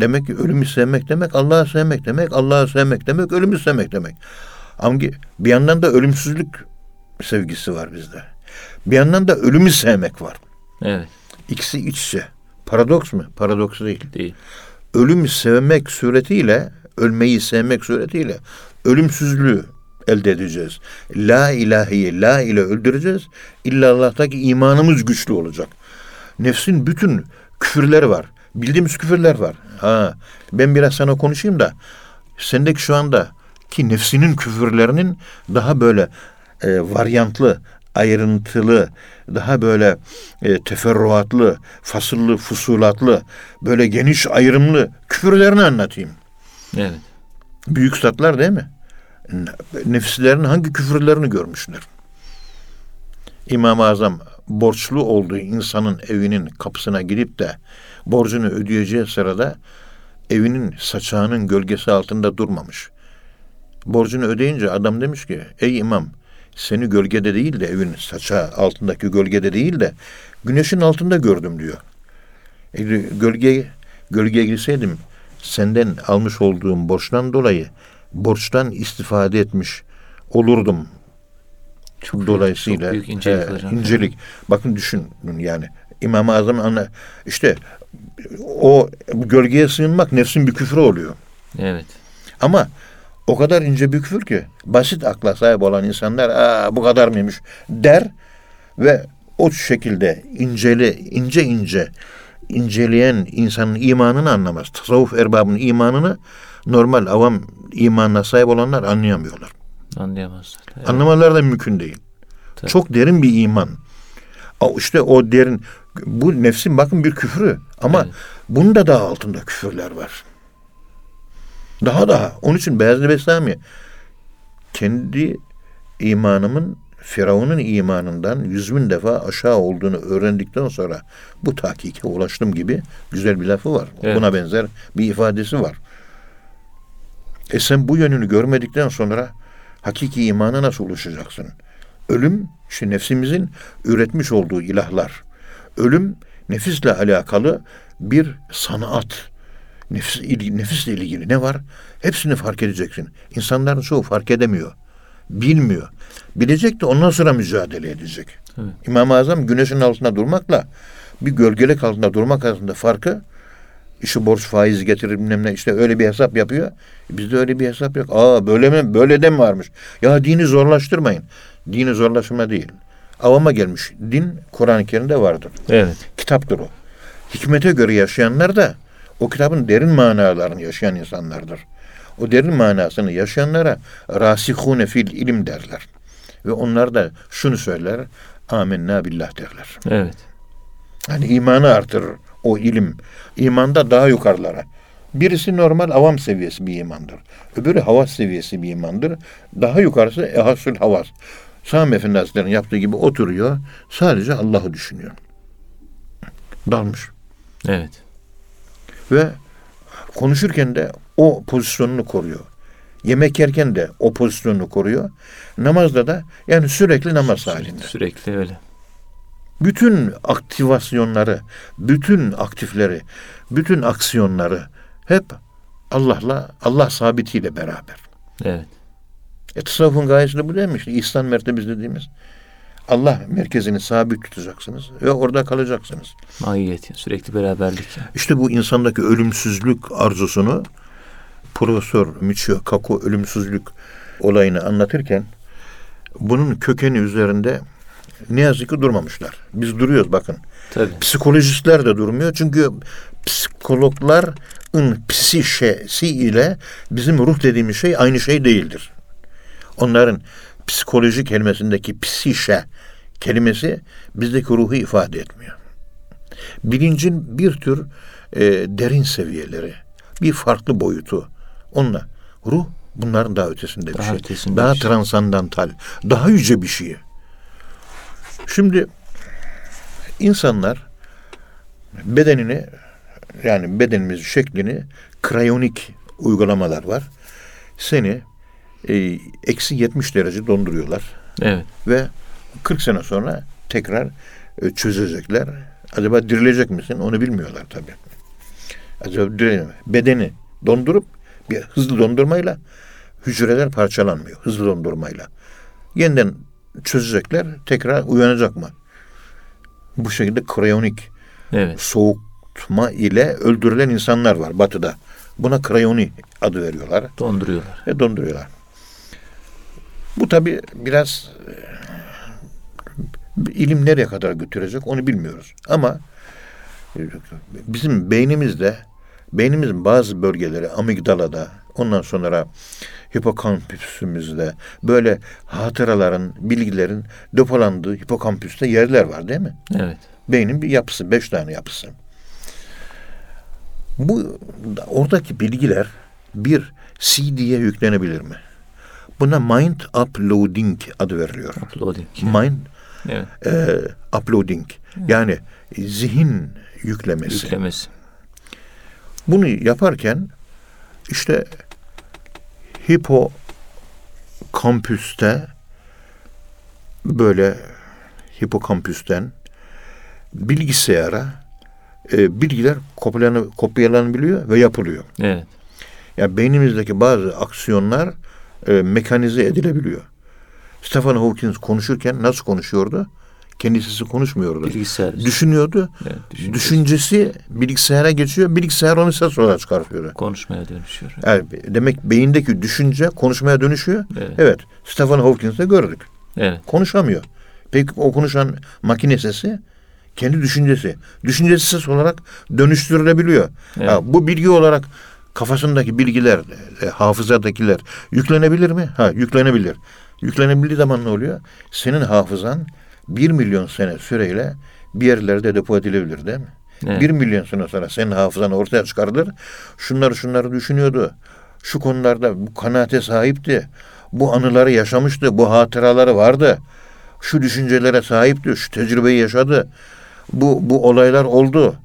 S2: Demek ki ölümü sevmek demek Allah'ı sevmek demek. Allah'ı sevmek demek ölümü sevmek demek. Ama bir yandan da ölümsüzlük sevgisi var bizde. Bir yandan da ölümü sevmek var.
S1: Evet.
S2: İkisi iç içe. Paradoks mu? Paradoks değil.
S1: Değil.
S2: Ölümü sevmek suretiyle, ölmeyi sevmek suretiyle ölümsüzlüğü elde edeceğiz. La ilahiyi la ile öldüreceğiz. İlla Allah'taki imanımız güçlü olacak. Nefsin bütün küfürleri var. Bildiğimiz küfürler var. Ha, ben biraz sana konuşayım da sendeki şu anda ki nefsinin küfürlerinin daha böyle e, varyantlı, ayrıntılı, daha böyle e, teferruatlı, fasıllı, fusulatlı, böyle geniş ayrımlı küfürlerini anlatayım.
S1: Evet.
S2: Büyük statlar değil mi? Nefislerin hangi küfürlerini görmüşler? İmam-ı Azam borçlu olduğu insanın evinin kapısına gidip de borcunu ödeyeceği sırada evinin saçağının gölgesi altında durmamış. Borcunu ödeyince adam demiş ki ey imam seni gölgede değil de evin saçağı altındaki gölgede değil de güneşin altında gördüm diyor. E, gölge gölgeye girseydim senden almış olduğum borçtan dolayı borçtan istifade etmiş olurdum.
S1: Çok
S2: Dolayısıyla
S1: çok büyük incelik
S2: e,
S1: hocam.
S2: incelik. Bakın düşünün yani İmam-ı Azam'ın anla işte o gölgeye sığınmak nefsin bir küfrü oluyor.
S1: Evet.
S2: Ama o kadar ince bir küfür ki basit akla sahip olan insanlar Aa, bu kadar mıymış der ve o şekilde inceli ince ince inceleyen insanın imanını anlamaz. Tasavvuf erbabının imanını normal avam imanına sahip olanlar anlayamıyorlar.
S1: Anlayamazlar. Evet.
S2: Anlamaları da mümkün değil.
S1: Tabii.
S2: Çok derin bir iman. İşte o derin bu nefsin bakın bir küfrü ama
S1: Evet.
S2: bunun da daha altında küfürler var. Daha daha. Onun için Beyazlı Bestami kendi imanımın Firavun'un imanından yüz bin defa aşağı olduğunu öğrendikten sonra bu tahkike ulaştım gibi güzel bir lafı var.
S1: Evet.
S2: Buna benzer bir ifadesi var. E sen bu yönünü görmedikten sonra hakiki imana nasıl ulaşacaksın? Ölüm, işte nefsimizin üretmiş olduğu ilahlar. Ölüm, nefisle alakalı bir sanat. Nefis, nefisle ilgili ne var? Hepsini fark edeceksin. İnsanların çoğu fark edemiyor. Bilmiyor. Bilecek de ondan sonra mücadele edecek.
S1: Evet.
S2: İmam-ı Azam güneşin altında durmakla bir gölgelik altında durmak arasında farkı işi borç faiz getirir bilmem ne işte öyle bir hesap yapıyor. E Bizde öyle bir hesap yok. Aa böyle mi? Böyle de mi varmış? Ya dini zorlaştırmayın. Dini zorlaştırma değil. Avama gelmiş. Din Kur'an-ı Kerim'de vardır.
S1: Evet.
S2: Kitaptır o. Hikmete göre yaşayanlar da o kitabın derin manalarını yaşayan insanlardır. O derin manasını yaşayanlara rasihune fil ilim derler. Ve onlar da şunu söyler. Amenna billah derler.
S1: Evet.
S2: Yani imanı artırır o ilim. İmanda daha yukarılara. Birisi normal avam seviyesi bir imandır. Öbürü havas seviyesi bir imandır. Daha yukarısı ehasül havas. Sami Efendi Hazretleri'nin yaptığı gibi oturuyor. Sadece Allah'ı düşünüyor. Dalmış.
S1: Evet.
S2: Ve konuşurken de o pozisyonunu koruyor. Yemek yerken de o pozisyonunu koruyor. Namazda da yani sürekli namaz halinde.
S1: Sürekli öyle.
S2: bütün aktivasyonları, bütün aktifleri, bütün aksiyonları hep Allah'la, Allah sabitiyle beraber.
S1: Evet.
S2: E tasavvufun gayesi de bu değil mi? İşte İhsan mertebesi dediğimiz. Allah merkezini sabit tutacaksınız ve orada kalacaksınız.
S1: Mahiyet, sürekli beraberlik.
S2: İşte bu insandaki ölümsüzlük arzusunu Profesör Michio Kaku ölümsüzlük olayını anlatırken bunun kökeni üzerinde ne yazık ki durmamışlar. Biz duruyoruz bakın.
S1: Tabii.
S2: Psikolojistler de durmuyor. Çünkü psikologların psişesi ile bizim ruh dediğimiz şey aynı şey değildir. Onların psikoloji kelimesindeki psişe kelimesi bizdeki ruhu ifade etmiyor. Bilincin bir tür e, derin seviyeleri, bir farklı boyutu. Onunla ruh bunların daha ötesinde bir
S1: Daha
S2: şey.
S1: ötesinde
S2: daha
S1: bir şey.
S2: transandantal, daha yüce bir şey. Şimdi insanlar bedenini yani bedenimizin şeklini krayonik uygulamalar var. Seni e, eksi 70 derece donduruyorlar
S1: Evet.
S2: ve 40 sene sonra tekrar e, çözecekler. Acaba dirilecek misin? Onu bilmiyorlar tabii. Acaba dirile Bedeni dondurup bir hızlı dondurmayla hücreler parçalanmıyor. Hızlı dondurmayla. Yeniden çözecekler. Tekrar uyanacak mı? Bu şekilde krayonik
S1: Evet.
S2: soğutma ile öldürülen insanlar var batıda. Buna krayoni adı veriyorlar
S1: Donduruyorlar.
S2: ve donduruyorlar. Bu tabi biraz e, ilim nereye kadar götürecek onu bilmiyoruz. Ama e, bizim beynimizde beynimizin bazı bölgeleri amigdalada ondan sonra hipokampüsümüzde böyle hatıraların, bilgilerin depolandığı hipokampüste yerler var değil mi?
S1: Evet.
S2: Beynin bir yapısı, beş tane yapısı. Bu oradaki bilgiler bir CD'ye yüklenebilir mi? Buna mind uploading adı veriliyor.
S1: Uploading.
S2: Mind
S1: Evet.
S2: e, uploading yani zihin yüklemesi.
S1: Yüklemesi.
S2: Bunu yaparken işte hipokampüste böyle hipokampüsten bilgisayara e, bilgiler kopyalanı, kopyalanabiliyor ve yapılıyor.
S1: Evet.
S2: Yani beynimizdeki bazı aksiyonlar e, mekanize edilebiliyor. Stephen Hawking konuşurken nasıl konuşuyordu? Kendisi konuşmuyordu.
S1: Bilgisayar.
S2: Düşünüyordu.
S1: Evet, düşüncesi.
S2: Düşüncesi bilgisayara geçiyor. Bilgisayar onu ses olarak çıkartıyordu.
S1: Konuşmaya dönüşüyor.
S2: Yani demek beyindeki düşünce konuşmaya dönüşüyor.
S1: Evet.
S2: Evet. Stephen Hawkings'te gördük.
S1: Evet.
S2: Konuşamıyor. Peki o konuşan makine sesi kendi düşüncesi. Düşüncesi ses olarak dönüştürülebiliyor.
S1: Evet.
S2: Ha, bu bilgi olarak kafasındaki bilgiler, e, hafızadakiler yüklenebilir mi? Ha, yüklenebilir. Yüklenebildiği zaman ne oluyor? Senin hafızan bir milyon sene süreyle bir yerlerde depo edilebilir değil mi?
S1: Evet.
S2: Bir milyon sene sonra senin hafızan ortaya çıkarılır. Şunları şunları düşünüyordu. Şu konularda bu kanaate sahipti. Bu anıları yaşamıştı. Bu hatıraları vardı. Şu düşüncelere sahipti. Şu tecrübeyi yaşadı. Bu, bu olaylar oldu.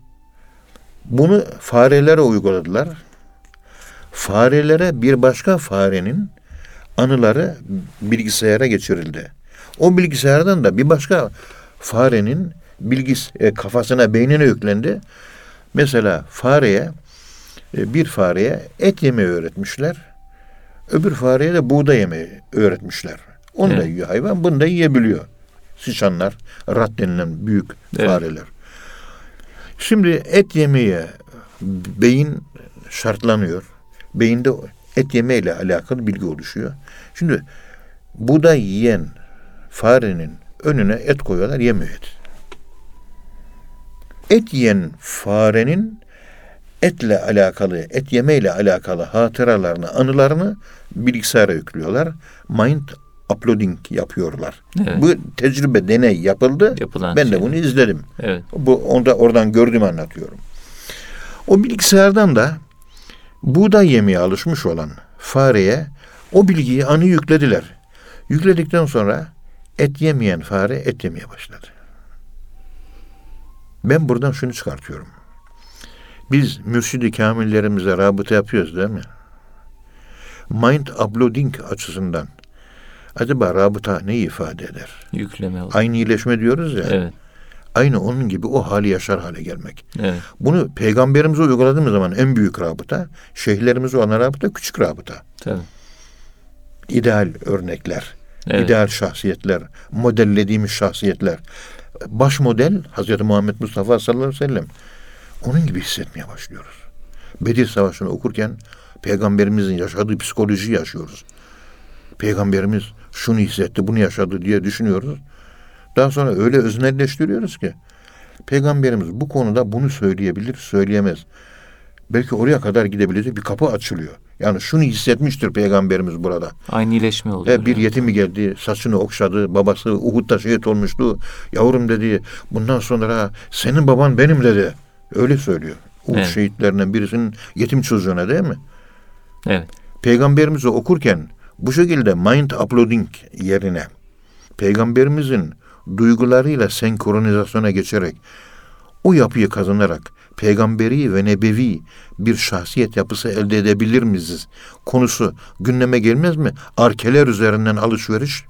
S2: Bunu farelere uyguladılar. Farelere bir başka farenin anıları bilgisayara geçirildi. O bilgisayardan da bir başka farenin bilgis e, kafasına, beynine yüklendi. Mesela fareye e, bir fareye et yemeyi öğretmişler. Öbür fareye de buğday yemeyi öğretmişler. Onu da
S1: Evet.
S2: yiyor hayvan, bunu da yiyebiliyor. Sıçanlar, rat denilen büyük
S1: Evet.
S2: fareler. Şimdi et yemeye beyin şartlanıyor. Beyinde et yemeyle alakalı bilgi oluşuyor. Şimdi buğday yiyen farenin önüne et koyuyorlar, yemiyor et. Et yiyen farenin etle alakalı, et yemeyle alakalı hatıralarını, anılarını bilgisayara yüklüyorlar. Mind uploading yapıyorlar.
S1: Evet.
S2: Bu tecrübe, deney yapıldı.
S1: Yapılan
S2: ben de
S1: şey.
S2: bunu izledim.
S1: Evet.
S2: Bu onda oradan gördüğümü anlatıyorum. O bilgisayardan da buğday yemeye alışmış olan fareye o bilgiyi anı yüklediler. Yükledikten sonra et yemeyen fare et yemeye başladı. Ben buradan şunu çıkartıyorum. Biz mürşidi kamillerimize rabıta yapıyoruz değil mi? Mind uploading açısından acaba rabıta ne ifade eder?
S1: Yükleme oldu.
S2: Aynı iyileşme diyoruz ya.
S1: Evet.
S2: Aynı onun gibi o hali yaşar hale gelmek.
S1: Evet.
S2: Bunu peygamberimize uyguladığımız zaman en büyük rabıta, şeyhlerimize olan rabıta küçük rabıta.
S1: Tabii.
S2: ideal örnekler,
S1: Evet.
S2: ideal şahsiyetler, modellediğimiz şahsiyetler. Baş model Hazreti Muhammed Mustafa sallallahu aleyhi ve sellem. Onun gibi hissetmeye başlıyoruz. Bedir Savaşı'nı okurken peygamberimizin yaşadığı psikolojiyi yaşıyoruz. Peygamberimiz şunu hissetti, bunu yaşadı diye düşünüyoruz. Daha sonra öyle öznelleştiriyoruz ki peygamberimiz bu konuda bunu söyleyebilir, söyleyemez. Belki oraya kadar gidebilecek bir kapı açılıyor. Yani şunu hissetmiştir peygamberimiz burada.
S1: Aynı iyileşme oluyor.
S2: E, bir
S1: yani.
S2: yetimi geldi, saçını okşadı, babası Uhud'da şehit olmuştu. Yavrum dedi, bundan sonra senin baban benim dedi. Öyle söylüyor. Uhud
S1: Evet.
S2: şehitlerinden birisinin yetim çocuğuna değil mi?
S1: Evet.
S2: Peygamberimizi okurken bu şekilde mind uploading yerine peygamberimizin duygularıyla senkronizasyona geçerek o yapıyı kazanarak peygamberi ve nebevi bir şahsiyet yapısı elde edebilir miyiz konusu gündeme gelmez mi? Arkeler üzerinden alışveriş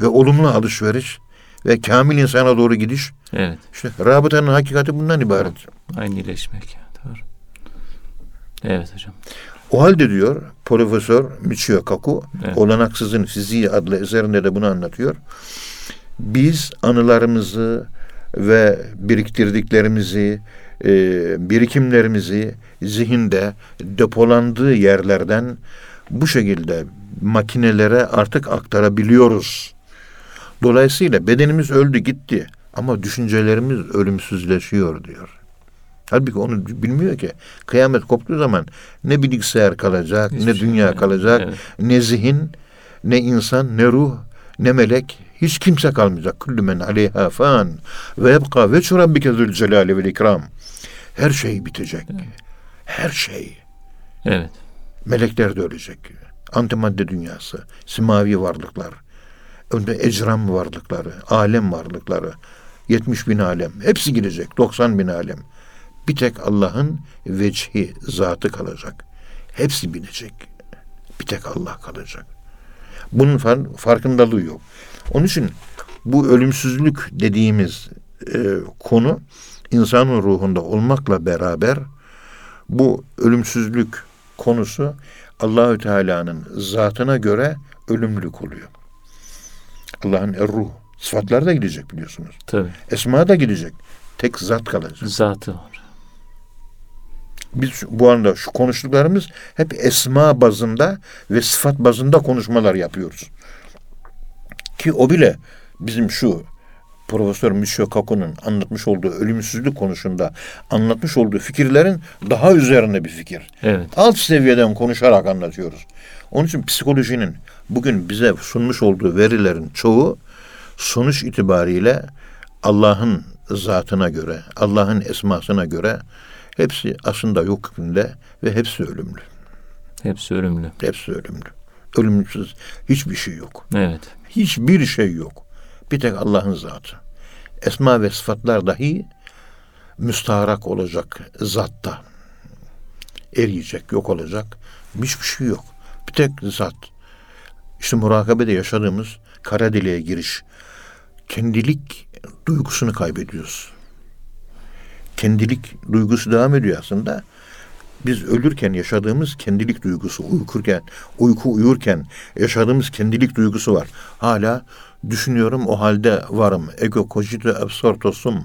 S2: ve olumlu alışveriş ve kamil insana doğru gidiş.
S1: Evet.
S2: İşte rabıtanın hakikati bundan ibaret.
S1: Aynı iyileşmek. Doğru. Evet hocam.
S2: O halde diyor Profesör Michio Kaku
S1: Evet.
S2: Olanaksızın Fiziği adlı eserinde de bunu anlatıyor. Biz anılarımızı ve biriktirdiklerimizi, e, birikimlerimizi zihinde depolandığı yerlerden bu şekilde makinelere artık aktarabiliyoruz. Dolayısıyla bedenimiz öldü gitti ama düşüncelerimiz ölümsüzleşiyor diyor. Halbuki onu bilmiyor ki. Kıyamet koptuğu zaman ne bilgisayar kalacak,
S1: Hiçbir
S2: ne
S1: şey
S2: dünya
S1: yok.
S2: kalacak,
S1: Evet.
S2: ne zihin, ne insan, ne ruh, ne melek. Hiç kimse kalmayacak. Kullu men aleyha fan ve yebqa veçhu rabbike zül celali vel ikram. Her şey bitecek. Her şey.
S1: Evet.
S2: Melekler de ölecek. Antimadde dünyası, simavi varlıklar, önde ecram varlıkları, alem varlıkları, 70 bin alem, hepsi gidecek, 90 bin alem. Bir tek Allah'ın vecihi, zatı kalacak. Hepsi binecek. Bir tek Allah kalacak. Bunun far- farkındalığı yok. Onun için bu ölümsüzlük dediğimiz e, konu insanın ruhunda olmakla beraber bu ölümsüzlük konusu Allahü Teala'nın zatına göre ölümlük oluyor. Allah'ın er-ruh sıfatları da gidecek biliyorsunuz.
S1: Tabii.
S2: Esma da gidecek. Tek zat kalacak.
S1: Zatı var.
S2: Biz bu anda şu konuştuklarımız hep esma bazında ve sıfat bazında konuşmalar yapıyoruz. Ki o bile bizim şu Profesör Michio Kaku'nun anlatmış olduğu ölümsüzlük konusunda anlatmış olduğu fikirlerin daha üzerinde bir fikir.
S1: Evet.
S2: alt seviyeden konuşarak anlatıyoruz. Onun için psikolojinin bugün bize sunmuş olduğu verilerin çoğu sonuç itibariyle Allah'ın zatına göre, Allah'ın esmasına göre hepsi aslında yok hükmünde ve hepsi ölümlü.
S1: Hepsi ölümlü.
S2: Hepsi ölümlü. Ölümsüz hiçbir şey yok.
S1: Evet.
S2: Hiçbir şey yok. Bir tek Allah'ın zatı. Esma ve sıfatlar dahi müstaharak olacak zatta. Eriyecek, yok olacak. Hiçbir şey yok. Bir tek zat. İşte murakabede yaşadığımız kara deliğe giriş. Kendilik duygusunu kaybediyoruz. Kendilik duygusu devam ediyor aslında. Biz ölürken yaşadığımız kendilik duygusu, uykurken, uyku uyurken yaşadığımız kendilik duygusu var. Hala düşünüyorum o halde varım. Ego cogito absorto sum.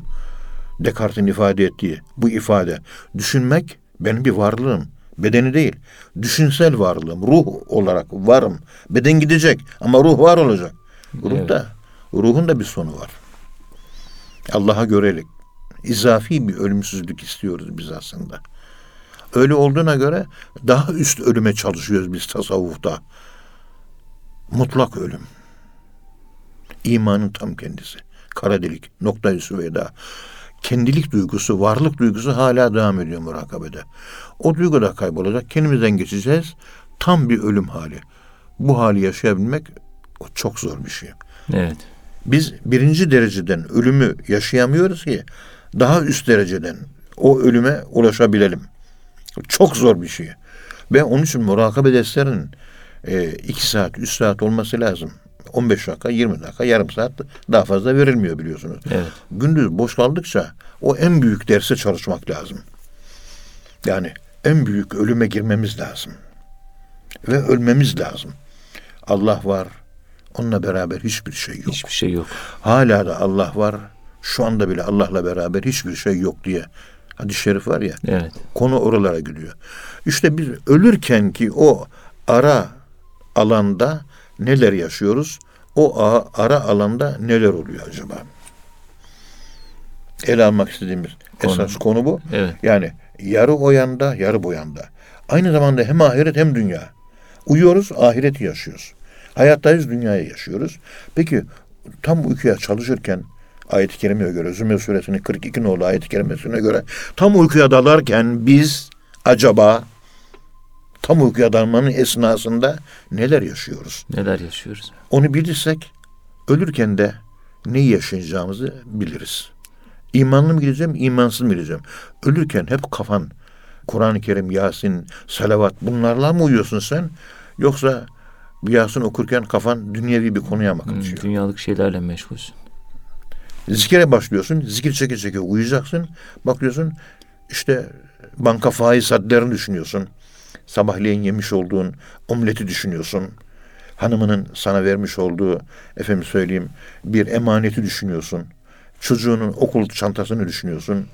S2: Descartes'in ifade ettiği bu ifade. Düşünmek benim bir varlığım. Bedeni değil. Düşünsel varlığım. Ruh olarak varım. Beden gidecek ama ruh var olacak. Ruhta, ruhun da bir sonu var. Allah'a görelik. İzafi bir ölümsüzlük istiyoruz biz aslında. Öyle olduğuna göre daha üst ölüme çalışıyoruz biz tasavvufta. Mutlak ölüm. İmanın tam kendisi. Kara delik, noktayı süveyda. Kendilik duygusu, varlık duygusu hala devam ediyor murakabede. O duygu da kaybolacak. Kendimizden geçeceğiz. Tam bir ölüm hali. Bu hali yaşayabilmek o çok zor bir şey.
S1: Evet.
S2: Biz birinci dereceden ölümü yaşayamıyoruz ki daha üst dereceden o ölüme ulaşabilelim. Çok zor bir şey. Ve onun için murakabe derslerinin e, iki saat, üç saat olması lazım. 15 dakika, 20 dakika, yarım saat daha fazla verilmiyor biliyorsunuz.
S1: Evet.
S2: Gündüz boş kaldıkça o en büyük derse çalışmak lazım. Yani en büyük ölüme girmemiz lazım. Ve ölmemiz lazım. Allah var. Onunla beraber hiçbir şey yok.
S1: Hiçbir şey yok.
S2: Hala da Allah var. Şu anda bile Allah'la beraber hiçbir şey yok diye hadis-i şerif var ya.
S1: Evet.
S2: Konu oralara gidiyor. İşte biz ölürken ki o ara alanda neler yaşıyoruz? O ara alanda neler oluyor acaba? Ele almak istediğimiz
S1: Konu.
S2: esas konu bu.
S1: Evet.
S2: Yani yarı o yanda, yarı bu yanda. Aynı zamanda hem ahiret hem dünya. Uyuyoruz, ahireti yaşıyoruz. Hayattayız, dünyayı yaşıyoruz. Peki tam uykuya çalışırken ayet-i kerimeye göre, Zümer suresinin 42 nolu ayet-i kerimesine göre tam uykuya dalarken biz acaba tam uykuya dalmanın esnasında neler yaşıyoruz?
S1: Neler yaşıyoruz?
S2: Onu bilirsek ölürken de neyi yaşayacağımızı biliriz. İmanlı mı gideceğim, imansız mı gideceğim? Ölürken hep kafan Kur'an-ı Kerim, Yasin, salavat bunlarla mı uyuyorsun sen? Yoksa Yasin okurken kafan dünyevi bir konuya mı
S1: Hmm,
S2: kaçıyor?
S1: dünyalık şeylerle meşgulsün.
S2: Zikire başlıyorsun, zikir çeke çeke uyuyacaksın. Bakıyorsun işte banka faiz hadlerini düşünüyorsun. Sabahleyin yemiş olduğun omleti düşünüyorsun. Hanımının sana vermiş olduğu, efendim söyleyeyim, bir emaneti düşünüyorsun. Çocuğunun okul çantasını düşünüyorsun.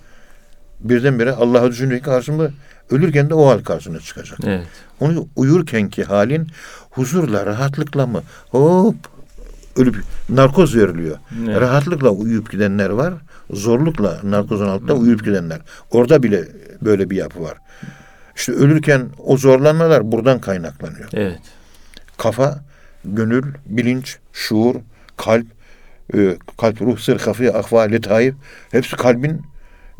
S2: Birdenbire Allah'ı düşündüğü karşımda ölürken de o hal karşına çıkacak.
S1: Evet.
S2: Onu uyurkenki halin huzurla, rahatlıkla mı? Hop ölüp narkoz veriliyor.
S1: Evet.
S2: Rahatlıkla uyuyup gidenler var. Zorlukla narkozun altında uyuyup gidenler. Orada bile böyle bir yapı var. İşte ölürken o zorlanmalar buradan kaynaklanıyor.
S1: Evet.
S2: Kafa, gönül, bilinç, şuur, kalp, e, kalp, ruh, sır, kafi, akva, letaif hepsi kalbin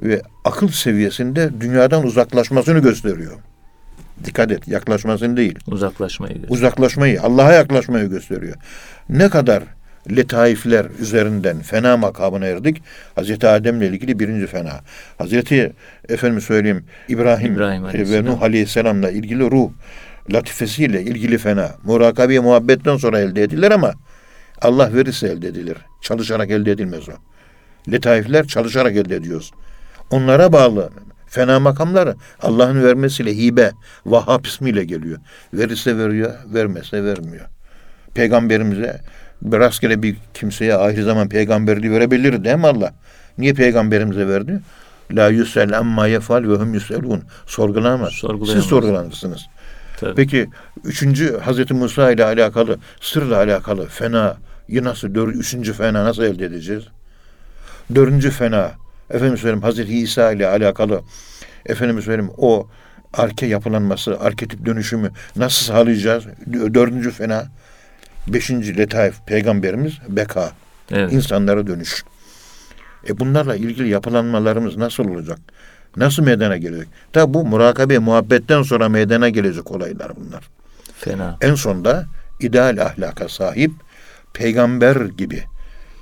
S2: ve akıl seviyesinde dünyadan uzaklaşmasını gösteriyor. Dikkat et, yaklaşmasını değil
S1: Uzaklaşmayı göster.
S2: uzaklaşmayı, Allah'a yaklaşmayı gösteriyor. Ne kadar letaifler üzerinden fena makamına erdik. Hazreti Adem'le ilgili birinci fena. Hazreti efendim söyleyeyim İbrahim,
S1: İbrahim
S2: ve
S1: Aleyhisselam.
S2: Nuh Aleyhisselam'la ilgili ruh latifesiyle ilgili fena. Murakabe muhabbetten sonra elde edilir ama Allah verirse elde edilir. Çalışarak elde edilmez o. Letaifler çalışarak elde ediyoruz. Onlara bağlı fena makamları Allah'ın vermesiyle hibe, Vahhab ismiyle geliyor. Verirse veriyor, vermezse vermiyor. Peygamberimize rastgele bir kimseye ahir zaman peygamberliği verebilir değil mi Allah? Niye peygamberimize verdi? La yüsel amma yefal ve hum yüselun. Sorgulanamaz. Siz sorgulanırsınız.
S1: Tabii.
S2: Peki üçüncü Hazreti Musa ile alakalı, sırla alakalı fena nasıl, dör, üçüncü fena nasıl elde edeceğiz? Dördüncü fena, efendim söyleyeyim Hazreti İsa ile alakalı, efendim söyleyeyim o arke yapılanması, arketip dönüşümü nasıl sağlayacağız? Dö- Dördüncü fena, beşinci letaif peygamberimiz beka,
S1: Evet.
S2: insanlara dönüş. E bunlarla ilgili yapılanmalarımız nasıl olacak? Nasıl meydana gelecek? Tabi bu murakabe, muhabbetten sonra meydana gelecek olaylar bunlar.
S1: Fena.
S2: En sonda ideal ahlaka sahip peygamber gibi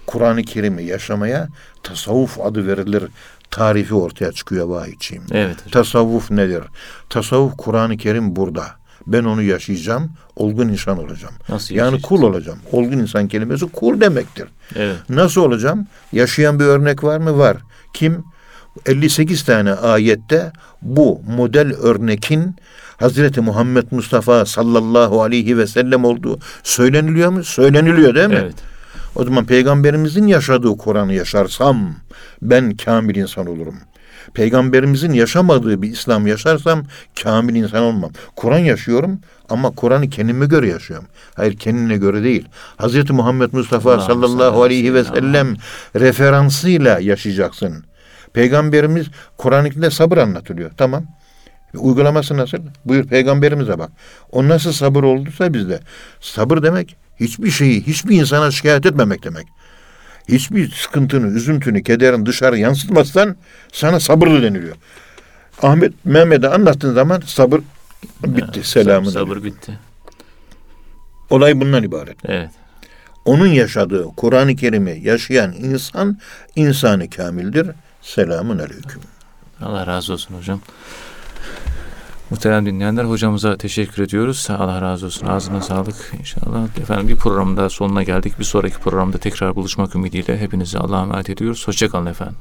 S2: Kur'an-ı Kerim'i yaşamaya tasavvuf adı verilir tarifi ortaya çıkıyor vahiyçiyim.
S1: Evet. hocam.
S2: Tasavvuf nedir? Tasavvuf Kur'an-ı Kerim burada. Ben onu yaşayacağım, olgun insan olacağım.
S1: Nasıl
S2: yani kul olacağım. Olgun insan kelimesi kul demektir.
S1: Evet.
S2: Nasıl olacağım? Yaşayan bir örnek var mı? Var. Kim? 58 tane ayette bu model örnekin Hazreti Muhammed Mustafa sallallahu aleyhi ve sellem olduğu söyleniliyor mu? Söyleniliyor değil mi?
S1: Evet.
S2: O zaman peygamberimizin yaşadığı Kur'an'ı yaşarsam ben kamil insan olurum. Peygamberimizin yaşamadığı bir İslam yaşarsam kamil insan olmam. Kur'an yaşıyorum ama Kur'an'ı kendime göre yaşıyorum. Hayır kendine göre değil. Hazreti Muhammed Mustafa
S1: Allah'ım
S2: sallallahu
S1: sallallahu
S2: aleyhi ve
S1: aleyhi ve
S2: sellem referansıyla yaşayacaksın. Peygamberimiz Kur'an-ı sabır anlatılıyor. Tamam. Uygulaması nasıl? Buyur peygamberimize bak. O nasıl sabır olduysa bizde. Sabır demek hiçbir şeyi, hiçbir insana şikayet etmemek demek. Hiçbir sıkıntını, üzüntünü, kederini dışarı yansıtmazsan sana sabırlı deniliyor. Ahmet Mehmet'e anlattığın zaman sabır bitti.
S1: Ya,
S2: Selamun
S1: Sabır
S2: aleyküm.
S1: bitti.
S2: Olay bundan ibaret.
S1: Evet.
S2: Onun yaşadığı Kur'an-ı Kerim'i yaşayan insan insanı kamildir. Selamun aleyküm.
S1: Allah razı olsun hocam. Muhterem dinleyenler hocamıza teşekkür ediyoruz. Allah razı olsun. Ağzına sağlık inşallah. Efendim bir programda sonuna geldik. Bir sonraki programda tekrar buluşmak ümidiyle hepinizi Allah'a emanet ediyoruz. Hoşçakalın efendim.